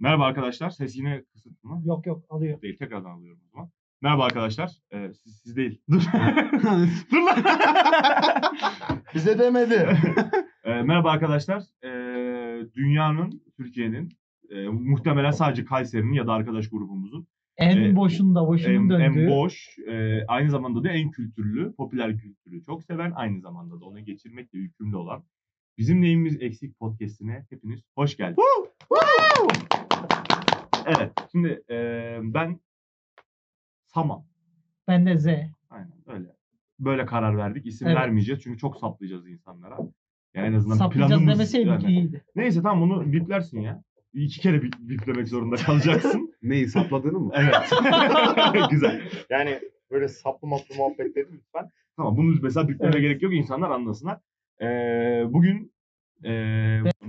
Merhaba arkadaşlar. Ses yine kısıtlı mı? Yok yok alıyor. Değil. Tekrardan alıyorum o zaman. Merhaba arkadaşlar. Ee, siz, siz değil. Dur. Dur lan. Bize demedi. Ee, merhaba arkadaşlar. Ee, dünyanın, Türkiye'nin, e, muhtemelen sadece Kayseri'nin ya da arkadaş grubumuzun En Ee, boşunda boşunun en, döndüğü. en boş, e, aynı zamanda da en kültürlü, popüler kültürü çok seven, aynı zamanda da onu geçirmekle yükümlü olan Bizim Neyimiz Eksik podcastine hepiniz hoş geldiniz. Evet, şimdi e, ben Saman. Ben de Z. Aynen öyle. Böyle karar verdik. İsim Evet. vermeyeceğiz çünkü çok saplayacağız insanlara. Yani en azından Saplayacağız planımız... demeseydik yani- iyiydi. Neyse tamam bunu biplersin ya. İki kere bip, biplemek zorunda kalacaksın. Neyi sapladığını mı? evet. Güzel. Yani böyle saplı maplı muhabbetleri lütfen. Tamam bunu mesela bipleme Evet. gerek yok. insanlar anlasınlar. Ee, bugün ee,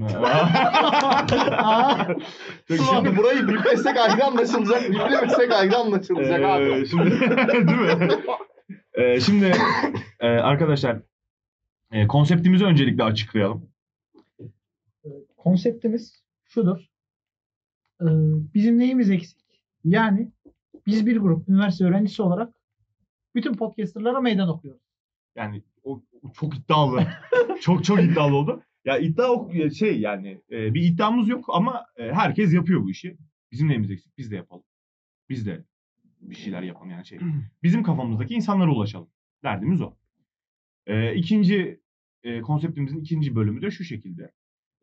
Şimdi burayı biplesek ayrı anlaşılacak, biplemesek ayrı anlaşılacak Ee, abi. şimdi değil mi? Ee, şimdi e, arkadaşlar e, konseptimizi öncelikle açıklayalım. Konseptimiz şudur. Ee, bizim neyimiz eksik? Yani biz bir grup üniversite öğrencisi olarak bütün podcasterlara meydan okuyoruz. Yani o, o çok iddialı. çok çok iddialı oldu. Ya iddia şey yani e, bir iddiamız yok ama e, herkes yapıyor bu işi. Bizim neyimiz eksik? Biz de yapalım. Biz de bir şeyler yapalım yani şey. Bizim kafamızdaki insanlara ulaşalım. Derdimiz o. E, ikinci e, konseptimizin ikinci bölümü de şu şekilde.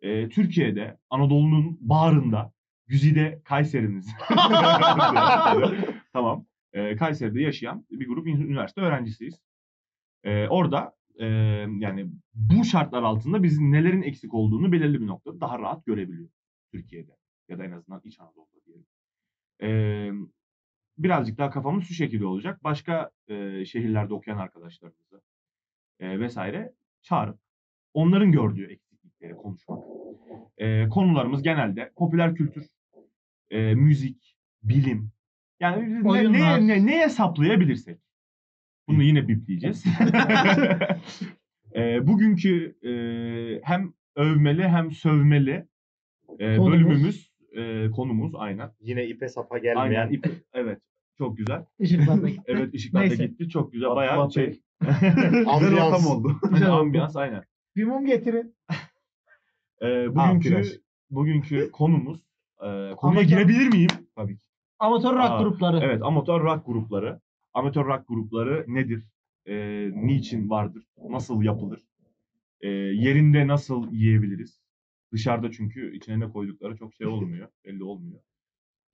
E, Türkiye'de Anadolu'nun bağrında Güzide Kayserimiz. tamam. E, Kayseri'de yaşayan bir grup üniversite öğrencisiyiz. E, orada e, yani bu şartlar altında biz nelerin eksik olduğunu belirli bir noktada daha rahat görebiliyoruz Türkiye'de ya da en azından İç Anadolu'da diyelim. E, birazcık daha kafamız şu şekilde olacak. Başka e, şehirlerde okuyan arkadaşlarımızı e, vesaire çağırıp onların gördüğü eksiklikleri konuşmak. E, konularımız genelde popüler kültür, e, müzik, bilim. Yani ne, neye, ne, neye saplayabilirsek. Bunu yine bipleyeceğiz. e, bugünkü e, hem övmeli hem sövmeli e, Konumuz. bölümümüz, e, konumuz aynen. Yine ipe sapa gelmeyen. Aynen. ip- evet. Çok güzel. Işıklarda gitti. Evet ışıklar da gitti. Çok güzel. Bayağı şey. Ambiyans. güzel ortam oldu. Güzel oldu. Ambiyans aynen. Bir mum getirin. Ha, bugünkü plaj. bugünkü konumuz e, konuya Amatör- girebilir miyim? Tabii ki. Amatör rock Aa, grupları. Evet, amatör rock grupları. Amatör rock grupları nedir? E, niçin vardır? Nasıl yapılır? E, yerinde nasıl yiyebiliriz? Dışarıda çünkü içine ne koydukları çok şey olmuyor, belli olmuyor.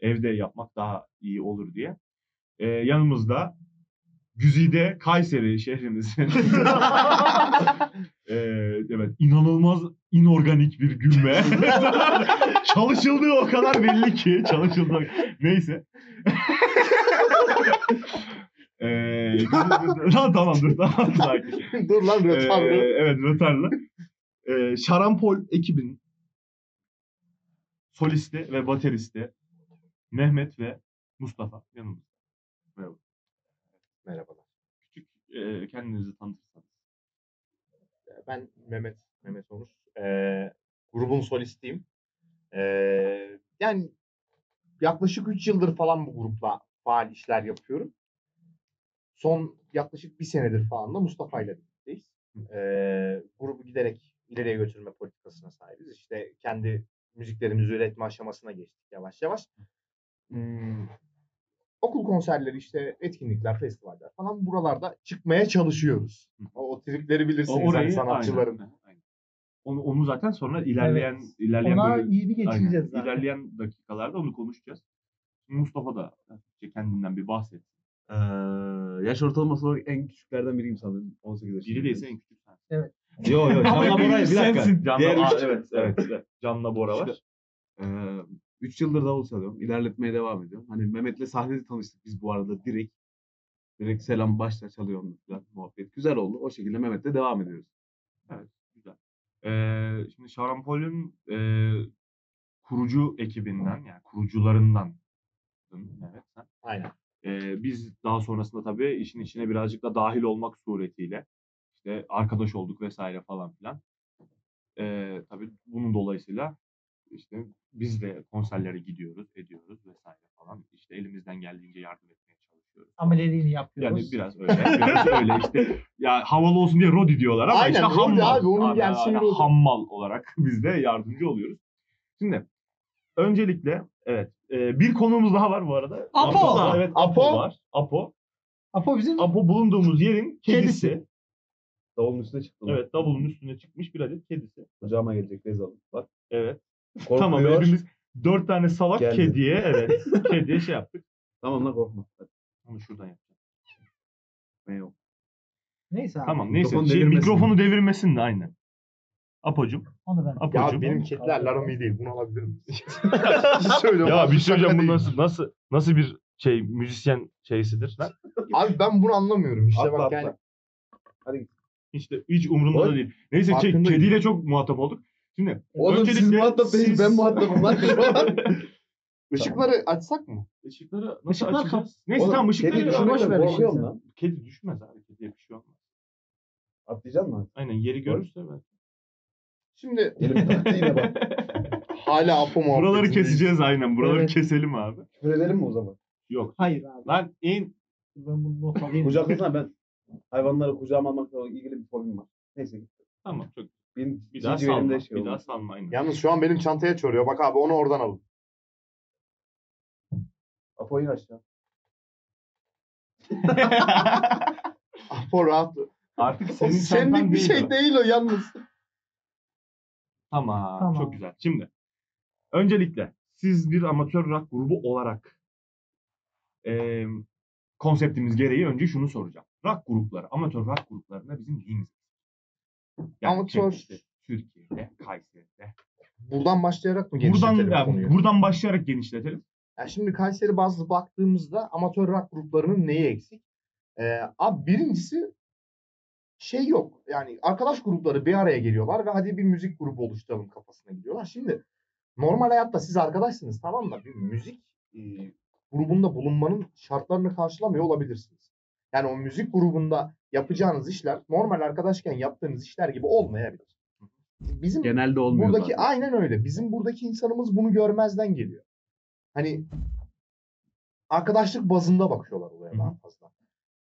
Evde yapmak daha iyi olur diye. E, yanımızda Güzide Kayseri şehrimizin e, evet inanılmaz inorganik bir gülme. Çalışıldığı o kadar belli ki çalışıldı. Neyse. Ee, tamam tamam dur tamam sakin. Dur lan Ee, rötarlı. evet rötarlı. Ee, Şarampol ekibinin solisti ve bateristi Mehmet ve Mustafa yanımızda. Merhaba. Merhabalar. Küçük e, kendinizi tanıtırsanız. Ben Mehmet, Mehmet Onur. Ee, grubun solistiyim. Ee, yani yaklaşık 3 yıldır falan bu grupla faal işler yapıyorum. Son yaklaşık bir senedir falan da Mustafa ile birlikteyiz. Ee, grubu giderek ileriye götürme politikasına sahibiz. İşte kendi müziklerimizi üretme aşamasına geçtik yavaş yavaş. Hmm, okul konserleri işte etkinlikler, festivaller falan buralarda çıkmaya çalışıyoruz. O, o tripleri bilirsiniz hani sanatçıların. aynen, aynen. Onu, onu zaten sonra ilerleyen ilerleyen Ona böyle- iyi bir geçeceğiz aynen, zaten. ilerleyen dakikalarda onu konuşacağız. Mustafa da hafifçe kendinden bir bahset. Ee, yaş ortalaması olarak en küçüklerden biriyim sanırım. 18 yaşındayım. Biri değilse en küçük sen. Yo yo. Canla büyük bir dakika. sensin. Can'la, Diğer üç- evet, evet, evet. Can'la Bora var. Ee, 3 yıldır davul çalıyorum. İlerletmeye devam ediyorum. Hani Mehmet'le sahnede tanıştık biz bu arada direkt. Direkt selam başla çalıyorum falan muhabbet. Güzel oldu. O şekilde Mehmet'le devam ediyoruz. Güzel. Ee, şimdi Şarampol'ün e, kurucu ekibinden yani kurucularından evet sen. Aynen. Ee, biz daha sonrasında tabii işin içine birazcık da dahil olmak suretiyle işte arkadaş olduk vesaire falan filan. Ee, tabii bunun dolayısıyla işte biz de konserlere gidiyoruz, ediyoruz vesaire falan. İşte elimizden geldiğince yardım etmeye çalışıyoruz. Ameleliğini yapıyoruz. Yani biraz öyle, biraz öyle işte. Ya havalı olsun diye Rodi diyorlar ama Aynen, işte Rodi hammal. abi, onun Abi, gerçeği yani Rodi. hammal olarak biz de yardımcı oluyoruz. Şimdi öncelikle evet e, bir konuğumuz daha var bu arada. Apo. Evet Apo, Apo. var. Apo. Apo bizim Apo bulunduğumuz yerin kedisi. Kedisi. Davulun üstüne çıktı. Evet davulun üstüne çıkmış bir adet kedisi. Kucağıma gelecek Rezal'ım. Bak. Evet. Korkuyor. Tamam hepimiz dört tane salak Geldi. kediye evet kediye şey yaptık. Tamam lan korkma. Hadi. Onu şuradan yapacağım. Ben yok. neyse abi. Tamam neyse Mikrofonu şey, devirmesin. mikrofonu devirmesin de aynen. Apocum. Onu ben. Apocum. Ya benim kedilerle aram iyi değil. Bunu alabilir miyiz? Söylüyorum. Ya bir şey söyleyeceğim bu nasıl nasıl nasıl bir şey müzisyen şeysidir. Ben Abi ben bunu anlamıyorum. İşte Atla, bak atla. yani. Hadi git. işte hiç umurumda da değil. Neyse şey, Farkındayım. kediyle çok muhatap olduk. Şimdi Oğlum siz öncelikle muhatap değil. siz- Ben lan şu an. Işıkları açsak mı? Işıkları nasıl Işıklar açacağız? Neyse Oğlum, tamam kedi ışıkları düşürmekten boş ver korkuyorum lan. Kedi düşmez abi. Kediye bir şey olmaz. Atlayacak mısın? Aynen yeri görürse ben. Şimdi Elim taktı yine bak. hala Apo muhabbetindeyiz. Buraları keseceğiz aynen. Buraları Evet. keselim abi. Küfür edelim mi o zaman? Yok. Hayır abi. Lan in. Ben bunu not alayım. Kucaklasana ben hayvanları kucağıma almakla ilgili bir fobim var. Neyse. Tamam çok. Benim Bir daha cici elimde salma. şey bir oldu. daha salma aynen. Yalnız şu an benim çantaya çoruyor. Bak abi onu oradan alın. Apo'yu aşağı. Apo rahat. Artık O senin senlik çantan bir değil şey o. değil o yalnız. Tamam, Tamam. Çok güzel. Şimdi öncelikle siz bir amatör rock grubu olarak eee, konseptimiz gereği önce şunu soracağım. Rock grupları, amatör rock gruplarında bizim neyimiz? Amatör- işte Türkiye'de, Kayseri'de. Buradan başlayarak mı Buradan, genişletelim ya, konuyu? buradan başlayarak genişletelim. Yani şimdi Kayseri bazlı baktığımızda amatör rock gruplarının neyi eksik? Ee, abi birincisi şey yok. Yani arkadaş grupları bir araya geliyorlar ve hadi bir müzik grubu oluşturalım kafasına gidiyorlar. Şimdi normal hayatta siz arkadaşsınız tamam mı? Bir müzik e, grubunda bulunmanın şartlarını karşılamıyor olabilirsiniz. Yani o müzik grubunda yapacağınız işler normal arkadaşken yaptığınız işler gibi olmayabilir. Bizim Genelde olmuyor buradaki zaten. aynen öyle. Bizim buradaki insanımız bunu görmezden geliyor. Hani arkadaşlık bazında bakıyorlar olaya daha fazla.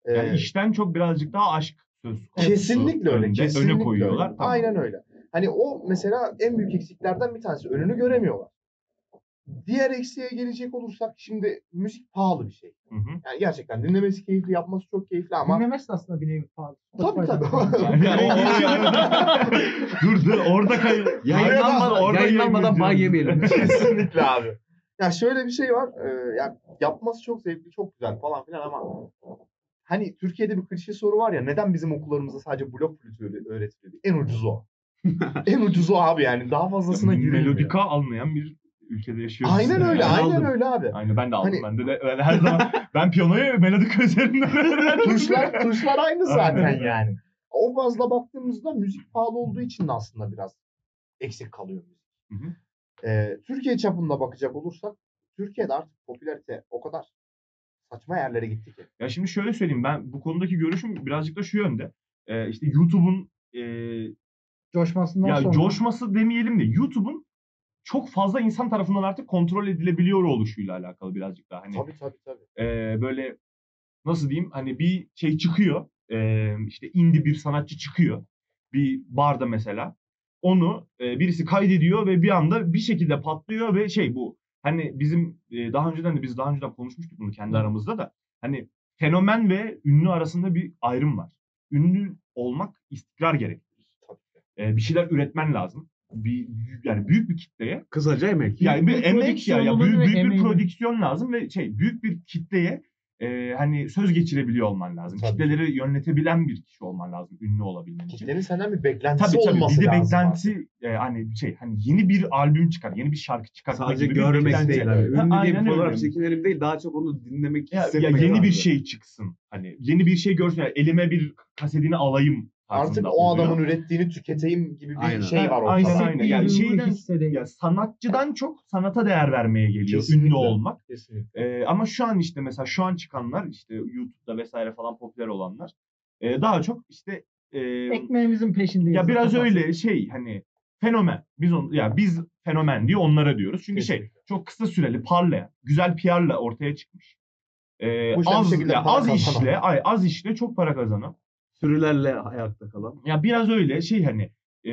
Yani Ee, işten çok birazcık daha aşk söz konusu. kesinlikle öyle. kesinlikle öne koyuyorlar. öyle. Tamam. Aynen öyle. Hani o mesela en büyük eksiklerden bir tanesi. Önünü göremiyorlar. Diğer eksiğe gelecek olursak şimdi müzik pahalı bir şey. Hı hı. Yani gerçekten dinlemesi keyifli, yapması çok keyifli ama Dinlemesi de aslında bir nevi pahalı. Tabii, tabii. Yani dur dur orada kay Yayınlanmadan, orada yayınlanmadan bağ yemeyelim. Kesinlikle abi. Ya şöyle bir şey var. E, yani yapması çok zevkli, çok güzel falan filan ama hani Türkiye'de bir klişe soru var ya neden bizim okullarımızda sadece blok flütü öğre- öğretiliyor? En ucuzu o. en ucuzu o abi yani. Daha fazlasına girilmiyor. Melodika almayan bir ülkede yaşıyoruz. Aynen öyle, Ben aynen aldım. öyle abi. Aynen ben de aldım. Hani- ben de, de ben her zaman ben piyanoyu melodika üzerinden tuşlar, tuşlar aynı zaten Aynen. yani. O bazda baktığımızda müzik pahalı olduğu için de aslında biraz eksik kalıyor müzik. Hı hı. Ee, Türkiye çapında bakacak olursak Türkiye'de artık popülarite o kadar saçma yerlere gitti ki. Ya şimdi şöyle söyleyeyim ben bu konudaki görüşüm birazcık da şu yönde. Ee, işte YouTube'un e, Coşmasından ya sonra. coşması demeyelim de YouTube'un çok fazla insan tarafından artık kontrol edilebiliyor oluşuyla alakalı birazcık daha. Hani Tabii tabii tabii. e, böyle nasıl diyeyim hani bir şey çıkıyor e, işte indie bir sanatçı çıkıyor bir barda mesela onu e, birisi kaydediyor ve bir anda bir şekilde patlıyor ve şey bu hani bizim e, daha önceden de biz daha önceden konuşmuştuk bunu kendi aramızda da hani fenomen ve ünlü arasında bir ayrım var. Ünlü olmak istikrar gerektirir. E, bir şeyler üretmen lazım. Bir yani büyük bir kitleye Kısaca emek. yani bir emek ya, ya büyük, büyük bir prodüksiyon lazım ve şey büyük bir kitleye e, hani söz geçirebiliyor olman lazım. Tabii. Kitleleri yönetebilen bir kişi olman lazım ünlü olabilmen için. Kitlenin senden bir beklentisi Tabii tabii olması bir de lazım. beklenti e, hani şey hani yeni bir albüm çıkar, yeni bir şarkı çıkartma Sadece gibi bir görmek değil. Abi. Ha, Ünlü diye aynen bir fotoğraf çekinelim değil. Daha çok onu dinlemek, Ya, ya hissetmek yeni bir lazım. şey çıksın. Hani yeni bir şey görsün. Yani elime bir kasetini alayım Artık o oluyor. adamın ürettiğini tüketeyim gibi bir Aynen. şey var Aynen, ortada. aynen. Yani Hissettiği şeyden- hissedeyim. Ya sanatçıdan çok sanata değer vermeye geliyor Kesinlikle. ünlü olmak. Kesinlikle. Ee, ama şu an işte mesela şu an çıkanlar işte YouTube'da vesaire falan popüler olanlar e, daha çok işte e, Ekmeğimizin peşindeyiz. ya biraz öyle şey hani fenomen. Biz on, ya biz fenomen diye onlara diyoruz. Çünkü şey Kesinlikle. çok kısa süreli parlayan, güzel PR'la ortaya çıkmış. Ee, az şekilde ya az kazanan. işle, ay az işle çok para kazanan. Sürülerle ayakta kalan. Ya biraz öyle şey hani e,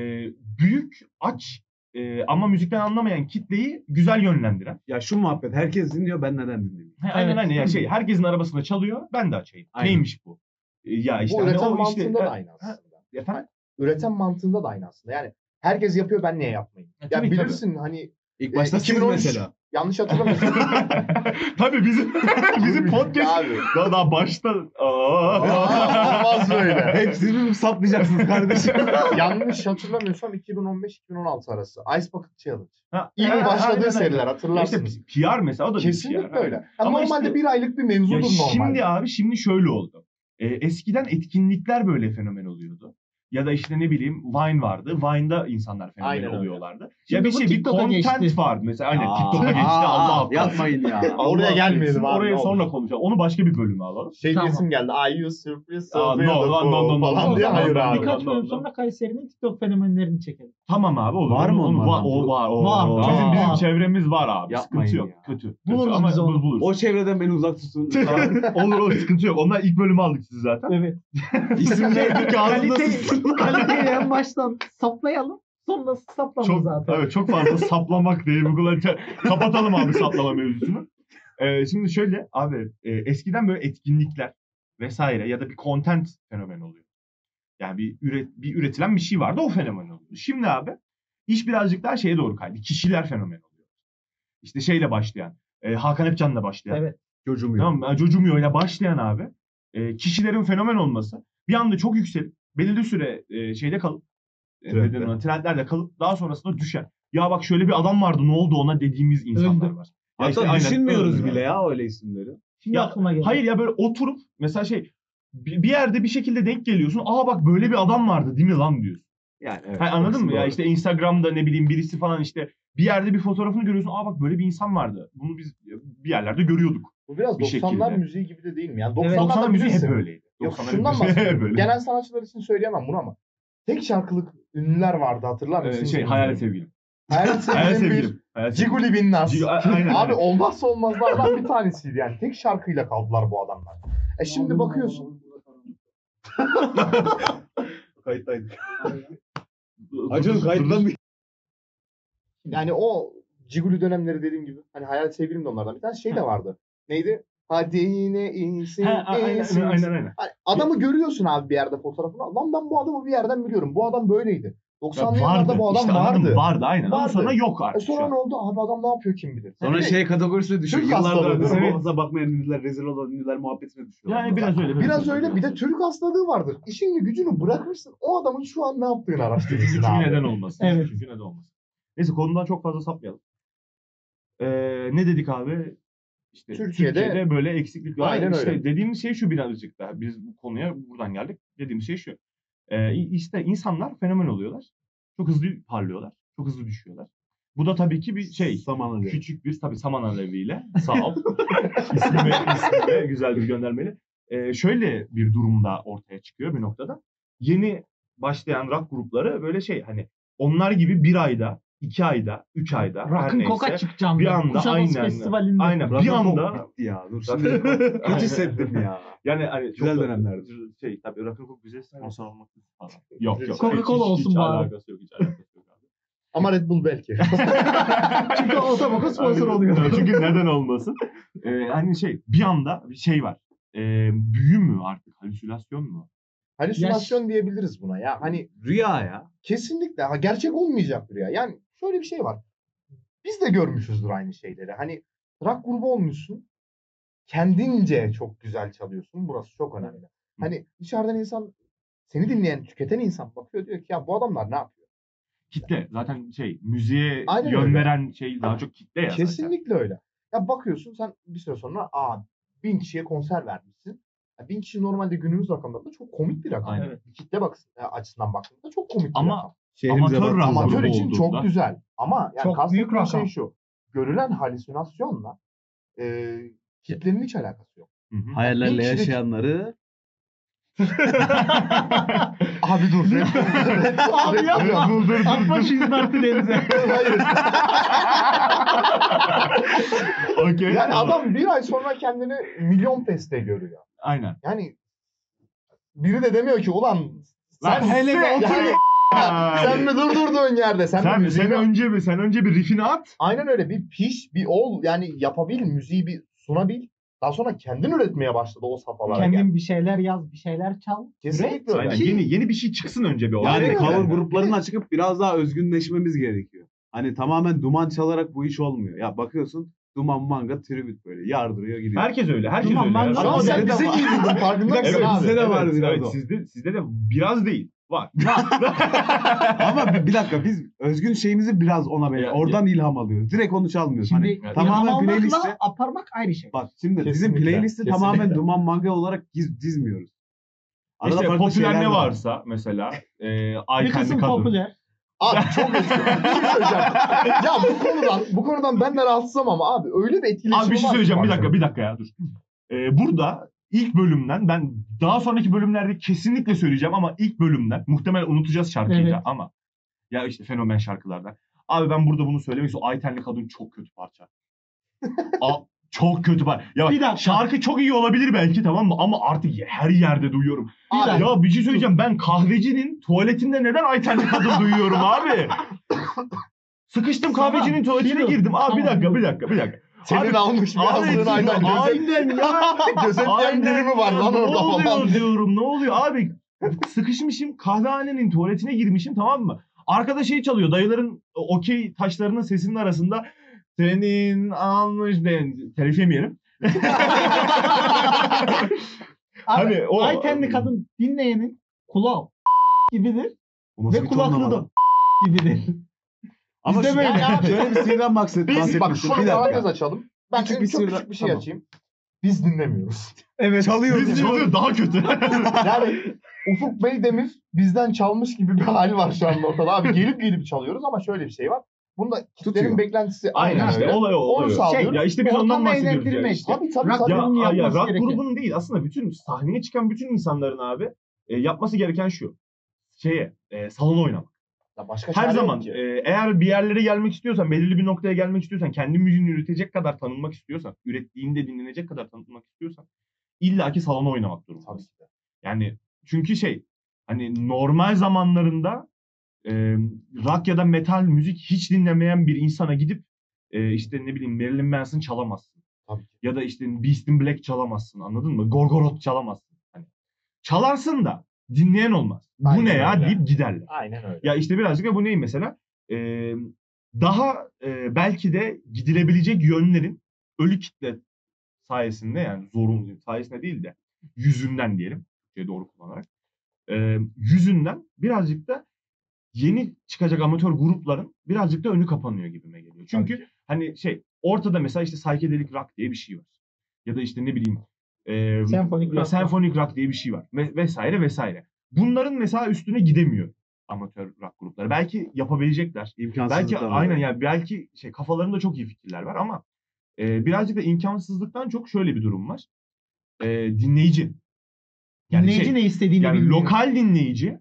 büyük aç e, ama müzikten anlamayan kitleyi güzel yönlendiren. Ya şu muhabbet herkes dinliyor ben neden dinlemiyorum? Ha, Aynen Evet. hani ya şey herkesin arabasında çalıyor ben de açayım. Aynen. Neymiş bu? E, Ya işte Bu hani üreten işte mantığında da Ha, aynı aslında. efendim? Üreten mantığında da aynı aslında. Yani herkes yapıyor ben niye yapmayayım? E, Ya tabii, bilirsin hani İlk E, başta siz 2013 mesela. Yanlış hatırlamıyorsam. Tabii bizim bizim podcast Abi. daha, daha başta Aa. Aa, olmaz böyle. Hepsini mi saplayacaksınız kardeşim? yanlış hatırlamıyorsam 2015-2016 arası. Ice Bucket Challenge. Ha, İlk aynen, başladığı aynen, seriler hatırlarsınız. İşte PR mesela o da Kesinlikle PR, öyle. aynen. Ya Ama normalde işte- bir aylık bir mevzudur normalde. şimdi abi şimdi şöyle oldu. Ee, eskiden etkinlikler böyle fenomen oluyordu. Ya da işte ne bileyim Vine vardı. Vine'da insanlar fenomen Aynen oluyorlardı. Şimdi ya bir şey bir TikTok'a content geçti. var mesela. Aynen Aa, TikTok'a geçti. aa, Allah affetsin. Yapmayın ya. Allah Oraya gelmeyelim abi, Oraya ne sonra konuşalım. Onu başka bir bölüme alalım. Şey Tamam. diyesim geldi. Are you surprised? Aa, no, no, no, no, no, falan no, diye no, hayır no, abi. Birkaç bölüm sonra Kayseri'nin TikTok fenomenlerini çekelim. Tamam abi olur. Var mı Onu- onlardan? O var. O, Var. Bizim, Aa. bizim çevremiz var abi. Yapmayın sıkıntı yok. ya. Kötü. Kötü. Buluruz Ama biz onu. buluruz. O çevreden beni uzak tutun. olur olur sıkıntı yok. Onlar ilk bölümü aldık sizi zaten. Evet. İsimleri ağzında Kalite, kaliteyi en baştan saplayalım. Sonra saplama Çok, zaten. evet, çok fazla saplamak diye uygulayan kapatalım abi saplama mevzusunu. Ee, şimdi şöyle abi e, eskiden böyle etkinlikler vesaire ya da bir content fenomen oluyor. Yani bir üret bir üretilen bir şey vardı o fenomen oluyor. Şimdi abi iş birazcık daha şeye doğru kaydı. Kişiler fenomen oluyor. İşte şeyle başlayan, e, Hakan Epcan'la başlayan. Evet. Çocuğum yok. Tamam mı? Jojumio'yla başlayan abi e, kişilerin fenomen olması bir anda çok yükselip belirli süre e, şeyde kalıp e, Trendde. neden ona, trendlerde kalıp daha sonrasında düşen. Ya bak şöyle bir adam vardı ne oldu ona dediğimiz insanlar var. Ya Hatta işte aynen, düşünmüyoruz öyle. bile ya öyle isimleri. Şimdi Ya, aklıma geldi. Hayır ya böyle oturup mesela şey bir yerde bir şekilde denk geliyorsun. Aa bak böyle bir adam vardı değil mi lan diyorsun. Yani evet. Ha, anladın mı? Ya doğru. işte Instagram'da ne bileyim birisi falan işte bir yerde bir fotoğrafını görüyorsun. Aa bak böyle bir insan vardı. Bunu biz bir yerlerde görüyorduk. Bu biraz Bir 90'lar şekilde. müziği gibi de değil mi? Yani Evet, 90'lar 90'lar müziği hep böyleydi. Yok 90'lar şundan bahsediyorum. Genel sanatçılar için söyleyemem bunu ama. Tek şarkılık ünlüler vardı hatırlar Ee, mısınız? şey hayalet sevgilim. Hayalet sevgilim bir sevgilim. Ciguli Binnaz. Cig- a- aynen, Abi olmazsa olmazlardan bir tanesiydi yani. Tek şarkıyla kaldılar bu adamlar. E şimdi bakıyorsun. Kayıttaydık. Acun kayıttan bir... Yani o Ciguli dönemleri dediğim gibi. Hani Hayalet Sevgilim de onlardan bir tane şey de vardı. Neydi? Hadi yine iyisin, Ha, aynen, iyisin. aynen aynen. Hani adamı görüyorsun abi bir yerde fotoğrafını. Lan ben bu adamı bir yerden biliyorum. Bu adam böyleydi. 90'lı Ya yıllarda bu adam işte anladın mı? vardı. Vardı aynen. Ama Vardı. sonra yok E artık. şu sonra ne oldu? Abi adam ne yapıyor kim bilir. Sonra de şey kategorisine düşüyor. Türk hastalığı. ödeme Evet. bakmayan ünlüler, rezil olan ünlüler muhabbetine düşüyor. Yani biraz öyle. Biraz öyle. Bir de Türk hastalığı vardır. İşin gücünü bırakırsın. O adamın şu an ne yaptığını araştırırsın Çünkü abi. neden olmasın. Evet. Çünkü neden olmasın. Neyse konudan çok fazla sapmayalım. Ee, ne dedik abi? İşte Türkiye'de- Türkiye'de, böyle eksiklik var. Aynen işte öyle. Dediğimiz şey şu birazcık daha. Biz bu konuya buradan geldik. Dediğimiz şey şu. Ee, işte insanlar fenomen oluyorlar. Çok hızlı parlıyorlar. Çok hızlı düşüyorlar. Bu da tabii ki bir şey. Saman alıyor. Küçük bir tabii saman aleviyle sağ ol. ismi, ismi de güzel bir göndermeli. Ee, şöyle bir durumda ortaya çıkıyor bir noktada. Yeni başlayan rock grupları böyle şey hani onlar gibi bir ayda, iki ayda, üç ayda her Rock'ın neyse. koka çıkacağım. bir ben. anda Kuşadası aynen. Festivalinde. Aynen bir anda ya. Dur şimdi kötü hissettim ya. yani hani Güzel çok- dönemlerdi. Şey tabii rock'ın çok güzel sponsor olmak falan. Yok yok. Coca-Cola Hiç- olsun hiç bari. alakası yok. Hiç alakası yok abi. Ama Red Bull belki. Çünkü otoboka sponsor oluyor. Çünkü neden olmasın? Ee, hani şey bir anda bir şey var. Ee, büyü mü artık? Halüsinasyon mu? Halüsinasyon diyebiliriz buna ya. Hani Rüya ya. kesinlikle ha, gerçek olmayacak bir ya. Yani şöyle bir şey var. Biz de görmüşüzdür aynı şeyleri. Hani rock grubu olmuşsun. Kendince çok güzel çalıyorsun. Burası çok önemli. Hani dışarıdan insan seni dinleyen, tüketen insan bakıyor diyor ki ya bu adamlar ne yapıyor? Kitle. Zaten şey müziğe Aynen yön öyle. veren şey daha çok kitle ya zaten. Kesinlikle öyle. Ya bakıyorsun sen bir süre sonra aa bin kişiye konser vermişsin. Ya bin kişi normalde günümüz rakamlarında çok komik bir rakam. Aynen. Evet. Kitle bak, açısından baktığında çok komik bir Ama rakam. Şehrimize Amatör Ramazan Amatör için olduğunda- çok güzel. Ama yani Çok kastettiğim büyük şey rakam. şu. Görülen halüsinasyonla e, kitlenin hiç alakası yok. Hı hı. Hayallerle de- yaşayanları Abi dur. Abi yapma. Dur, dur, dur, Atma dur. şu izmartı denize. Hayır. Okey. Yani adam bir ay sonra kendini milyon feste görüyor. Aynen. Yani biri de demiyor ki ulan Lan sen hele bir otur yani, sen mi durdurduğun yerde sen, Sen, mi sen, önce bir sen önce bir riffini at. Aynen öyle bir piş bir ol yani yapabil müziği bir sunabil. Daha sonra kendin üretmeye başladı o safhalara. gel. Kendin bir şeyler yaz, bir şeyler çal. Kesinlikle öyle. Ki- Yeni yeni bir şey çıksın önce bir ortaya. Yani Aynen cover öyle. gruplarından çıkıp biraz daha özgünleşmemiz gerekiyor. Hani tamamen duman çalarak bu iş olmuyor. Ya bakıyorsun duman manga tribute böyle yardırıyor gidiyor. Herkes öyle. Herkes Tamam, öyle. ya. Ama sen bize giydin farkında mısın abi? bizde de var evet, biraz evet, o. Sizde, sizde de biraz değil. Var. Ama bir, bir dakika biz özgün şeyimizi biraz ona böyle oradan ilham alıyoruz. Direkt onu çalmıyoruz. Şimdi hani Evet. tamamen playlisti almakla aparmak ayrı şey. bak şimdi bizim Kesinlikle, playlisti kesinlikle. tamamen duman manga olarak giz, dizmiyoruz. Arada işte popüler ne de var. varsa mesela e, Bir Aytenli kısım kadın. popüler. Abi çok özür Bir şey söyleyeceğim. ya bu konudan, bu konudan ben de rahatsızım ama abi öyle bir etkileşim Abi bir şey var söyleyeceğim. Bir bazen. dakika bir dakika ya dur. E, burada ilk bölümden ben daha sonraki bölümlerde kesinlikle söyleyeceğim ama ilk bölümden muhtemelen unutacağız şarkıyı da Evet. ama ya işte fenomen şarkılardan. Abi ben burada bunu söylemek istiyorum. Aytenli kadın çok kötü parça. A, çok kötü parça. Ya Bir dakika. şarkı çok iyi olabilir belki tamam mı? Ama artık her yerde duyuyorum. Abi, Ya bir şey söyleyeceğim. Ben kahvecinin tuvaletinde neden Aytenli kadın duyuyorum abi? Sıkıştım kahvecinin tuvaletine Firu. girdim. Abi bir Tamam, dakika bir dakika bir dakika. Senin Abi- almış bir aydan gözet, aynen ya. gözetleyen biri mi var ya, lan ne orada oluyor falan. diyorum ne oluyor abi sıkışmışım kahvehanenin tuvaletine girmişim tamam mı? Arkada şey çalıyor dayıların okey taşlarının sesinin arasında senin almış ben telif yemeyelim. Abi, Hani o- Aytenli kadın dinleyenin kulağı gibidir ve kulaklığı da gibidir. Ama Bizde şu- böyle. Yani abi, şöyle bir şeyden bahset, Biz bak Bir parantez dakika. açalım. Ben Küçük çok, bir çok sırra- küçük bir şey Tamam. açayım. Biz dinlemiyoruz. Evet. Çalıyoruz. Biz çalıyor daha kötü. Yani Ufuk Beydemir bizden çalmış gibi bir hal var şu anda ortada. Abi gelip gelip çalıyoruz ama şöyle bir şey var. Bunda kitlerin Tutuyor. beklentisi Aynen aynen işte öyle. olay o. Onu sağlıyoruz. Ya işte biz ondan Ortamı bahsediyoruz ya eğlendirme işte. Tabii tabii Rock tabii. Ya, ya rock grubunun değil aslında bütün sahneye çıkan bütün insanların abi e, yapması gereken şu. Şeye e, salona oynamak. Ya başka Her zaman ki. e, eğer bir yerlere gelmek istiyorsan, belirli bir noktaya gelmek istiyorsan, kendi müziğini üretecek kadar tanınmak istiyorsan, ürettiğinde dinlenecek kadar tanınmak istiyorsan illaki salona oynamak Tabii durumundasın. ki de. Yani çünkü şey hani normal zamanlarında e, rock ya da metal müzik hiç dinlemeyen bir insana gidip e, işte ne bileyim Marilyn Manson çalamazsın. Tabii ki. Ya da işte Beast in Black çalamazsın anladın mı? Gorgoroth çalamazsın. Hani çalarsın da dinleyen olmaz. bu Aynen ne ya öyle. deyip giderler. Aynen öyle. Ya işte birazcık da bu ney mesela? Ee, daha e, belki de gidilebilecek yönlerin ölü kitle sayesinde yani zorun sayesinde değil de yüzünden diyelim. Şey doğru kullanarak. Ee, yüzünden birazcık da yeni çıkacak amatör grupların birazcık da önü kapanıyor gibime geliyor. Çünkü Tabii hani şey ortada mesela işte psychedelic rock diye bir şey var. Ya da işte ne bileyim e, Senfonik rock. senfonik rock diye bir şey var. Ve, vesaire vesaire. Bunların mesela üstüne gidemiyor amatör rock grupları. Belki yapabilecekler. Belki aynen yani belki şey kafalarında çok iyi fikirler var ama e, birazcık da imkansızlıktan çok şöyle bir durum var. E, dinleyici. Yani Dinleyici şey, ne istediğini yani bilmiyor. lokal dinleyici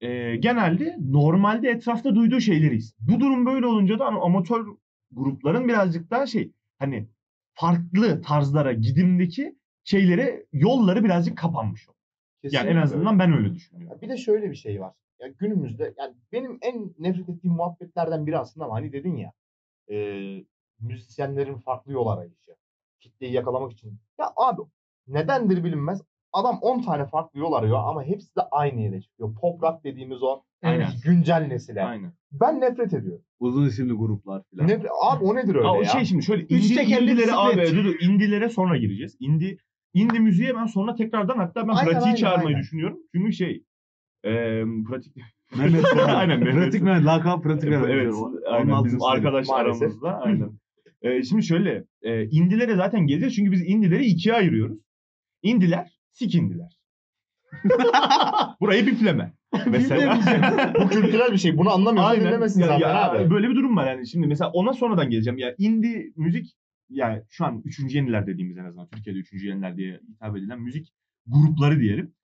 e, genelde normalde etrafta duyduğu şeyleri ister. Bu durum böyle olunca da ama amatör grupların birazcık daha şey hani farklı tarzlara gidimdeki şeylere yolları birazcık kapanmış. oluyor. Yani en Kesinlikle azından ben öyle düşünüyorum. Ya bir de şöyle bir şey var. Ya günümüzde yani benim en nefret ettiğim muhabbetlerden biri aslında ama hani dedin ya e, müzisyenlerin farklı yol arayışı. Kitleyi yakalamak için. Ya abi nedendir bilinmez. Adam 10 tane farklı yol arıyor ama hepsi de aynı yere çıkıyor. Pop rock dediğimiz o Aynen. güncel nesile. Aynen. Ben nefret ediyorum. Uzun isimli gruplar filan. Nefret, abi o nedir öyle Aa, o ya? şey şimdi şöyle Üç tekerli indilere abi dur, dur, indilere sonra gireceğiz. Indie indie müziğe ben sonra tekrardan hatta ben Aynen, pratiği aynen, çağırmayı aynen. düşünüyorum. Çünkü şey e, pratik Mehmet. Aynen, Mehmet. Pratik Mehmet. Lakab Pratik Mehmet. evet, aynen bizim arkadaş Maalesef. aramızda aynen. E, şimdi şöyle e, indilere zaten geleceğiz çünkü biz indileri ikiye ayırıyoruz. İndiler, sik indiler. Burayı bipleme. Mesela. Bu kültürel bir şey. Bunu anlamıyorsan Aynen. dinlemesin zaten ya abi. Böyle bir durum var yani. Şimdi mesela ona sonradan geleceğim. Ya indie müzik yani şu an üçüncü yeniler dediğimiz en azından Türkiye'de üçüncü yeniler diye hitap edilen müzik grupları diyelim.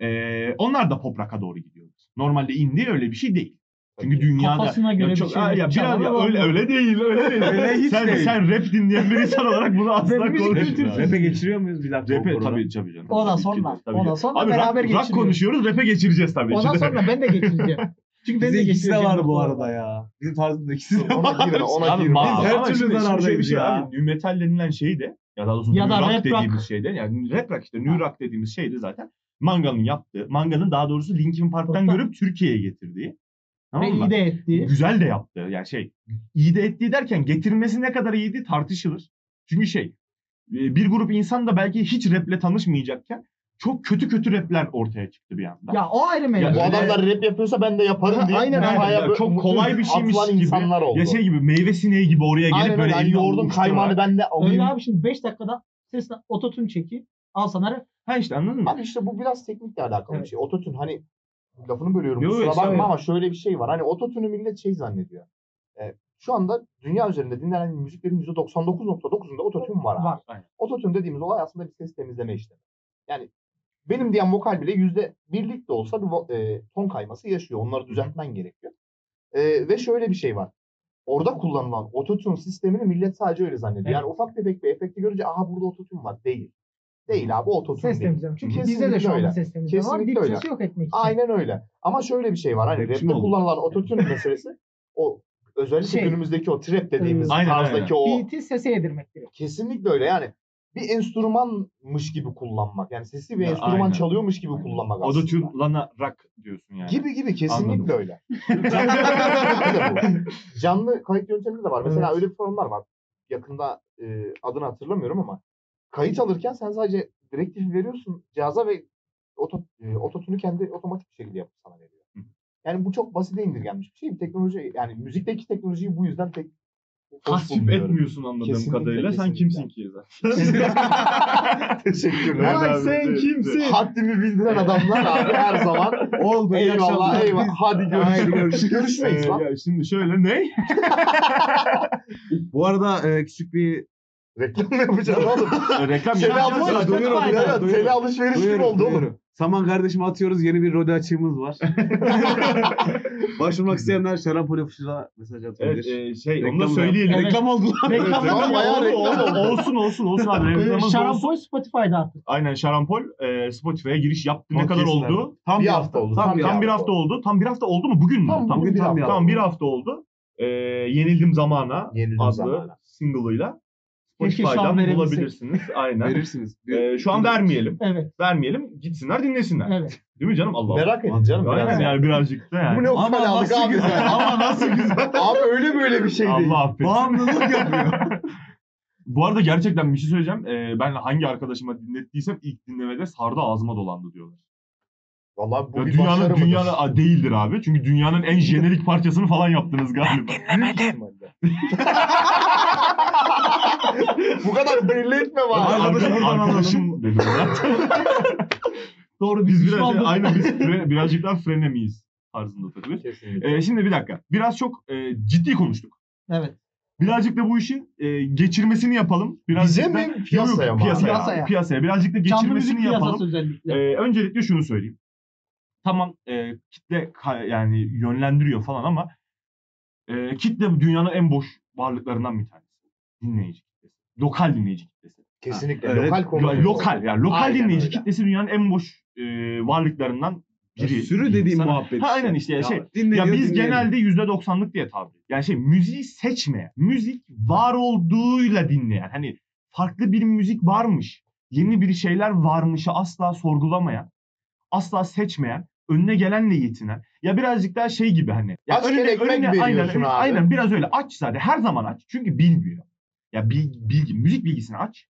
Ee, onlar da pop rock'a doğru gidiyorlar. Normalde indie öyle bir şey değil. Çünkü dünyada Kafasına göre ya bir çok, şeyler Aa, ya biraz ya öyle öyle değil öyle değil. Öyle hiç sen değil. sen rap dinleyen bir insan olarak bunu asla kültürü- Rap'e geçiriyor muyuz bir dakika? Rap'e tabii tabii canım. Ki sonra- tabii ki. sonra Abi beraber rock, rock geçiriyoruz. konuşuyoruz rap'e geçireceğiz tabii. Ondan Şimdi- sonra ben de geçireceğim. Çünkü ben de ikisi de geçireceğim var bu arada ya. Bizim tarzımızda ikisi de Ona var. girme, ona girme. Biz her türlü şimdi- şimdi zarardayız bir şey ya. Abi, metal denilen şey de ya daha doğrusu Ya new da rock rap rock. dediğimiz şeyde yani rap rock işte new rock dediğimiz şey de zaten Manga'nın yaptığı, Manga'nın daha doğrusu Linkin Park'tan görüp Türkiye'ye getirdiği. Tamam Ve iyi de etti. Güzel de yaptı. Yani şey iyi de ettiği derken getirmesi ne kadar iyiydi tartışılır. Çünkü şey e, bir grup insan da belki hiç raple tanışmayacakken çok kötü kötü rapler ortaya çıktı bir anda. Ya o ayrı mevzu. Ya Bu adamlar rap yapıyorsa ben de yaparım diye. Aynen, aynen. Ya çok kolay bir şeymiş atılan gibi. insanlar oldu. Ya şey gibi meyve sineği gibi oraya gelip Aynen böyle öyle. Hani elini ovuşturarak- kaymağını ben de alayım. Öyle abi şimdi 5 dakikada sesle ototune çekip al sana rap. Ha işte anladın mı? Abi işte bu biraz teknikle alakalı Evet. bir şey. Ototune hani lafını bölüyorum Yo, kusura bakma ama şöyle bir şey var. Hani ototune'u millet şey zannediyor. Ee, şu anda dünya üzerinde dinlenen müziklerin %99.9'unda ototune var. Var. Aynen. Ototune dediğimiz olay aslında bir ses temizleme işlemi. Yani benim diyen vokal bile yüzde birlik de olsa bir e, ton kayması yaşıyor. Onları düzeltmen gerekiyor. E, ve şöyle bir şey var. Orada kullanılan ototune sistemini millet sadece öyle zannediyor. Yani ufak tefek bir efekti görünce aha burada ototune var. Değil. Değil abi ototune Ses değil. temizleme. Çünkü Kesinlikle bizde de şu anda öyle. ses temizleme var. Kesinlikle öyle. sesi yok etmek için. Aynen öyle. Ama şöyle bir şey var. Hani Rapçi mi rapte kullanılan ototune meselesi o özellikle Şey, günümüzdeki o trap dediğimiz Aynen, tarzdaki o Beat'i sese yedirmek gerek. Kesinlikle öyle yani. Bir enstrümanmış gibi kullanmak. Yani sesli bir Ya, enstrüman aynen. çalıyormuş gibi kullanmak aslında. Autotune lana rock diyorsun yani. Gibi gibi kesinlikle Anladım. öyle. Canlı, canlı kayıt yönteminde de var. Mesela Evet. öyle bir formlar var. Yakında e, adını hatırlamıyorum ama kayıt alırken sen sadece direktif veriyorsun cihaza ve oto, e, ototunu kendi otomatik bir şekilde yapıp sana veriyor. Hı. Yani bu çok basite indirgenmiş bir şey. Bir teknoloji yani müzikteki teknolojiyi bu yüzden pek Tasvip etmiyorsun anladığım Kesinlikle, kadarıyla. Sen kesinlikle. kimsin ki zaten? Teşekkürler. Vay abi. sen kimsin? Haddimi bildiren adamlar abi her zaman. Oldu. eyvallah eyvallah. Hadi görüşürüz. görüşürüz. Görüşmeyiz Ee, lan. ya şimdi şöyle ne? Bu arada e, küçük bir Reklam mı yapacağız oğlum? Reklam yapacağız. alışveriş duyuyorum. Evet, duyuyorum. Tele alışveriş gibi Duyuyorum, oldu oğlum. duyuyorum. Saman kardeşim atıyoruz. Yeni bir rode açığımız var. Başvurmak isteyenler Şaran Polifuş'a mesaj atabilir. Evet, e, şey onu Reklam da söyleyelim. Evet. Reklam oldu lan. Reklam Evet, Ama bayağı oldu, reklam oldu. oldu. olsun olsun olsun abi. Reklamımız olsun. Şarampol Spotify'da artık. Aynen Şarampol e, Spotify'ya giriş yaptı. Ne kadar oldu? Tam Bir hafta oldu. Tam, Tam bir hafta oldu. Tam bir hafta oldu mu? Bugün mü? Tam Tam, bugün tam tam bir hafta oldu. Ee, Yenildim Zamana Yenildim adlı Zamana. single'ıyla Spotify'dan bulabilirsiniz. Aynen. Verirsiniz. Ee, şu an vermeyelim. Evet. Vermeyelim. Gitsinler dinlesinler. Evet. Değil mi canım? Allah Allah. Merak edin canım. Aynen biraz. yani birazcık da yani. Bu ne Ama nasıl abi. güzel. Ama nasıl güzel. Abi öyle böyle bir şey değil. Allah affetsin. Bağımlılık yapıyor. Bu arada gerçekten bir şey söyleyeceğim. Ee, ben hangi arkadaşıma dinlettiysem ilk dinlemede sardı ağzıma dolandı diyorlar. Vallahi bu Ya bir dünyanın başarı dünyanın mıdır? Aa, değildir abi. Çünkü dünyanın en jenerik parçasını falan yaptınız galiba. Büyük ihtimalle. Bu kadar belli etme Ya, var. arkadaşım Arka- buradan arkadaşım dedi bana. Doğru biz biraz Pişman aynen biz fre, birazcık daha frenemiyiz tarzında. Kesinlikle. Ee, şimdi bir dakika. Biraz çok e, ciddi konuştuk. Evet. Birazcık da bu işin e, geçirmesini yapalım. Birazcık Bize da, mi, piyasaya Yok, mı? Piyasaya, Piyasaya. piyasaya. Birazcık da Canlı müzik geçirmesini piyasası yapalım. özellikle. Ee, öncelikle şunu söyleyeyim. Tamam e, kitle ka- yani yönlendiriyor falan ama e, kitle dünyanın en boş varlıklarından bir tanesi. Dinleyici kitlesi. Lokal dinleyici kitlesi. Kesinlikle. Evet. Lokal konu. Lo- lokal yani lokal Aynen dinleyici öyle. kitlesi dünyanın en boş e, varlıklarından biri. Sürü dediğim Sana- muhabbet. Ha, aynen işte ya şey. Ya biz dinleniyor. genelde %90'lık diye tabir. Yani şey müziği seçmeyen, müzik var olduğuyla dinleyen. Hani farklı bir müzik varmış, yeni bir şeyler varmışı asla sorgulamayan, asla seçmeyen, önüne gelenle yetinen. Ya birazcık daha şey gibi hani. Ya Aç ekmek veriyorsun aynen, abi. Aynen biraz öyle. Aç zaten her zaman aç. Çünkü bilmiyor. Ya bilgi, bilgi müzik bilgisini aç.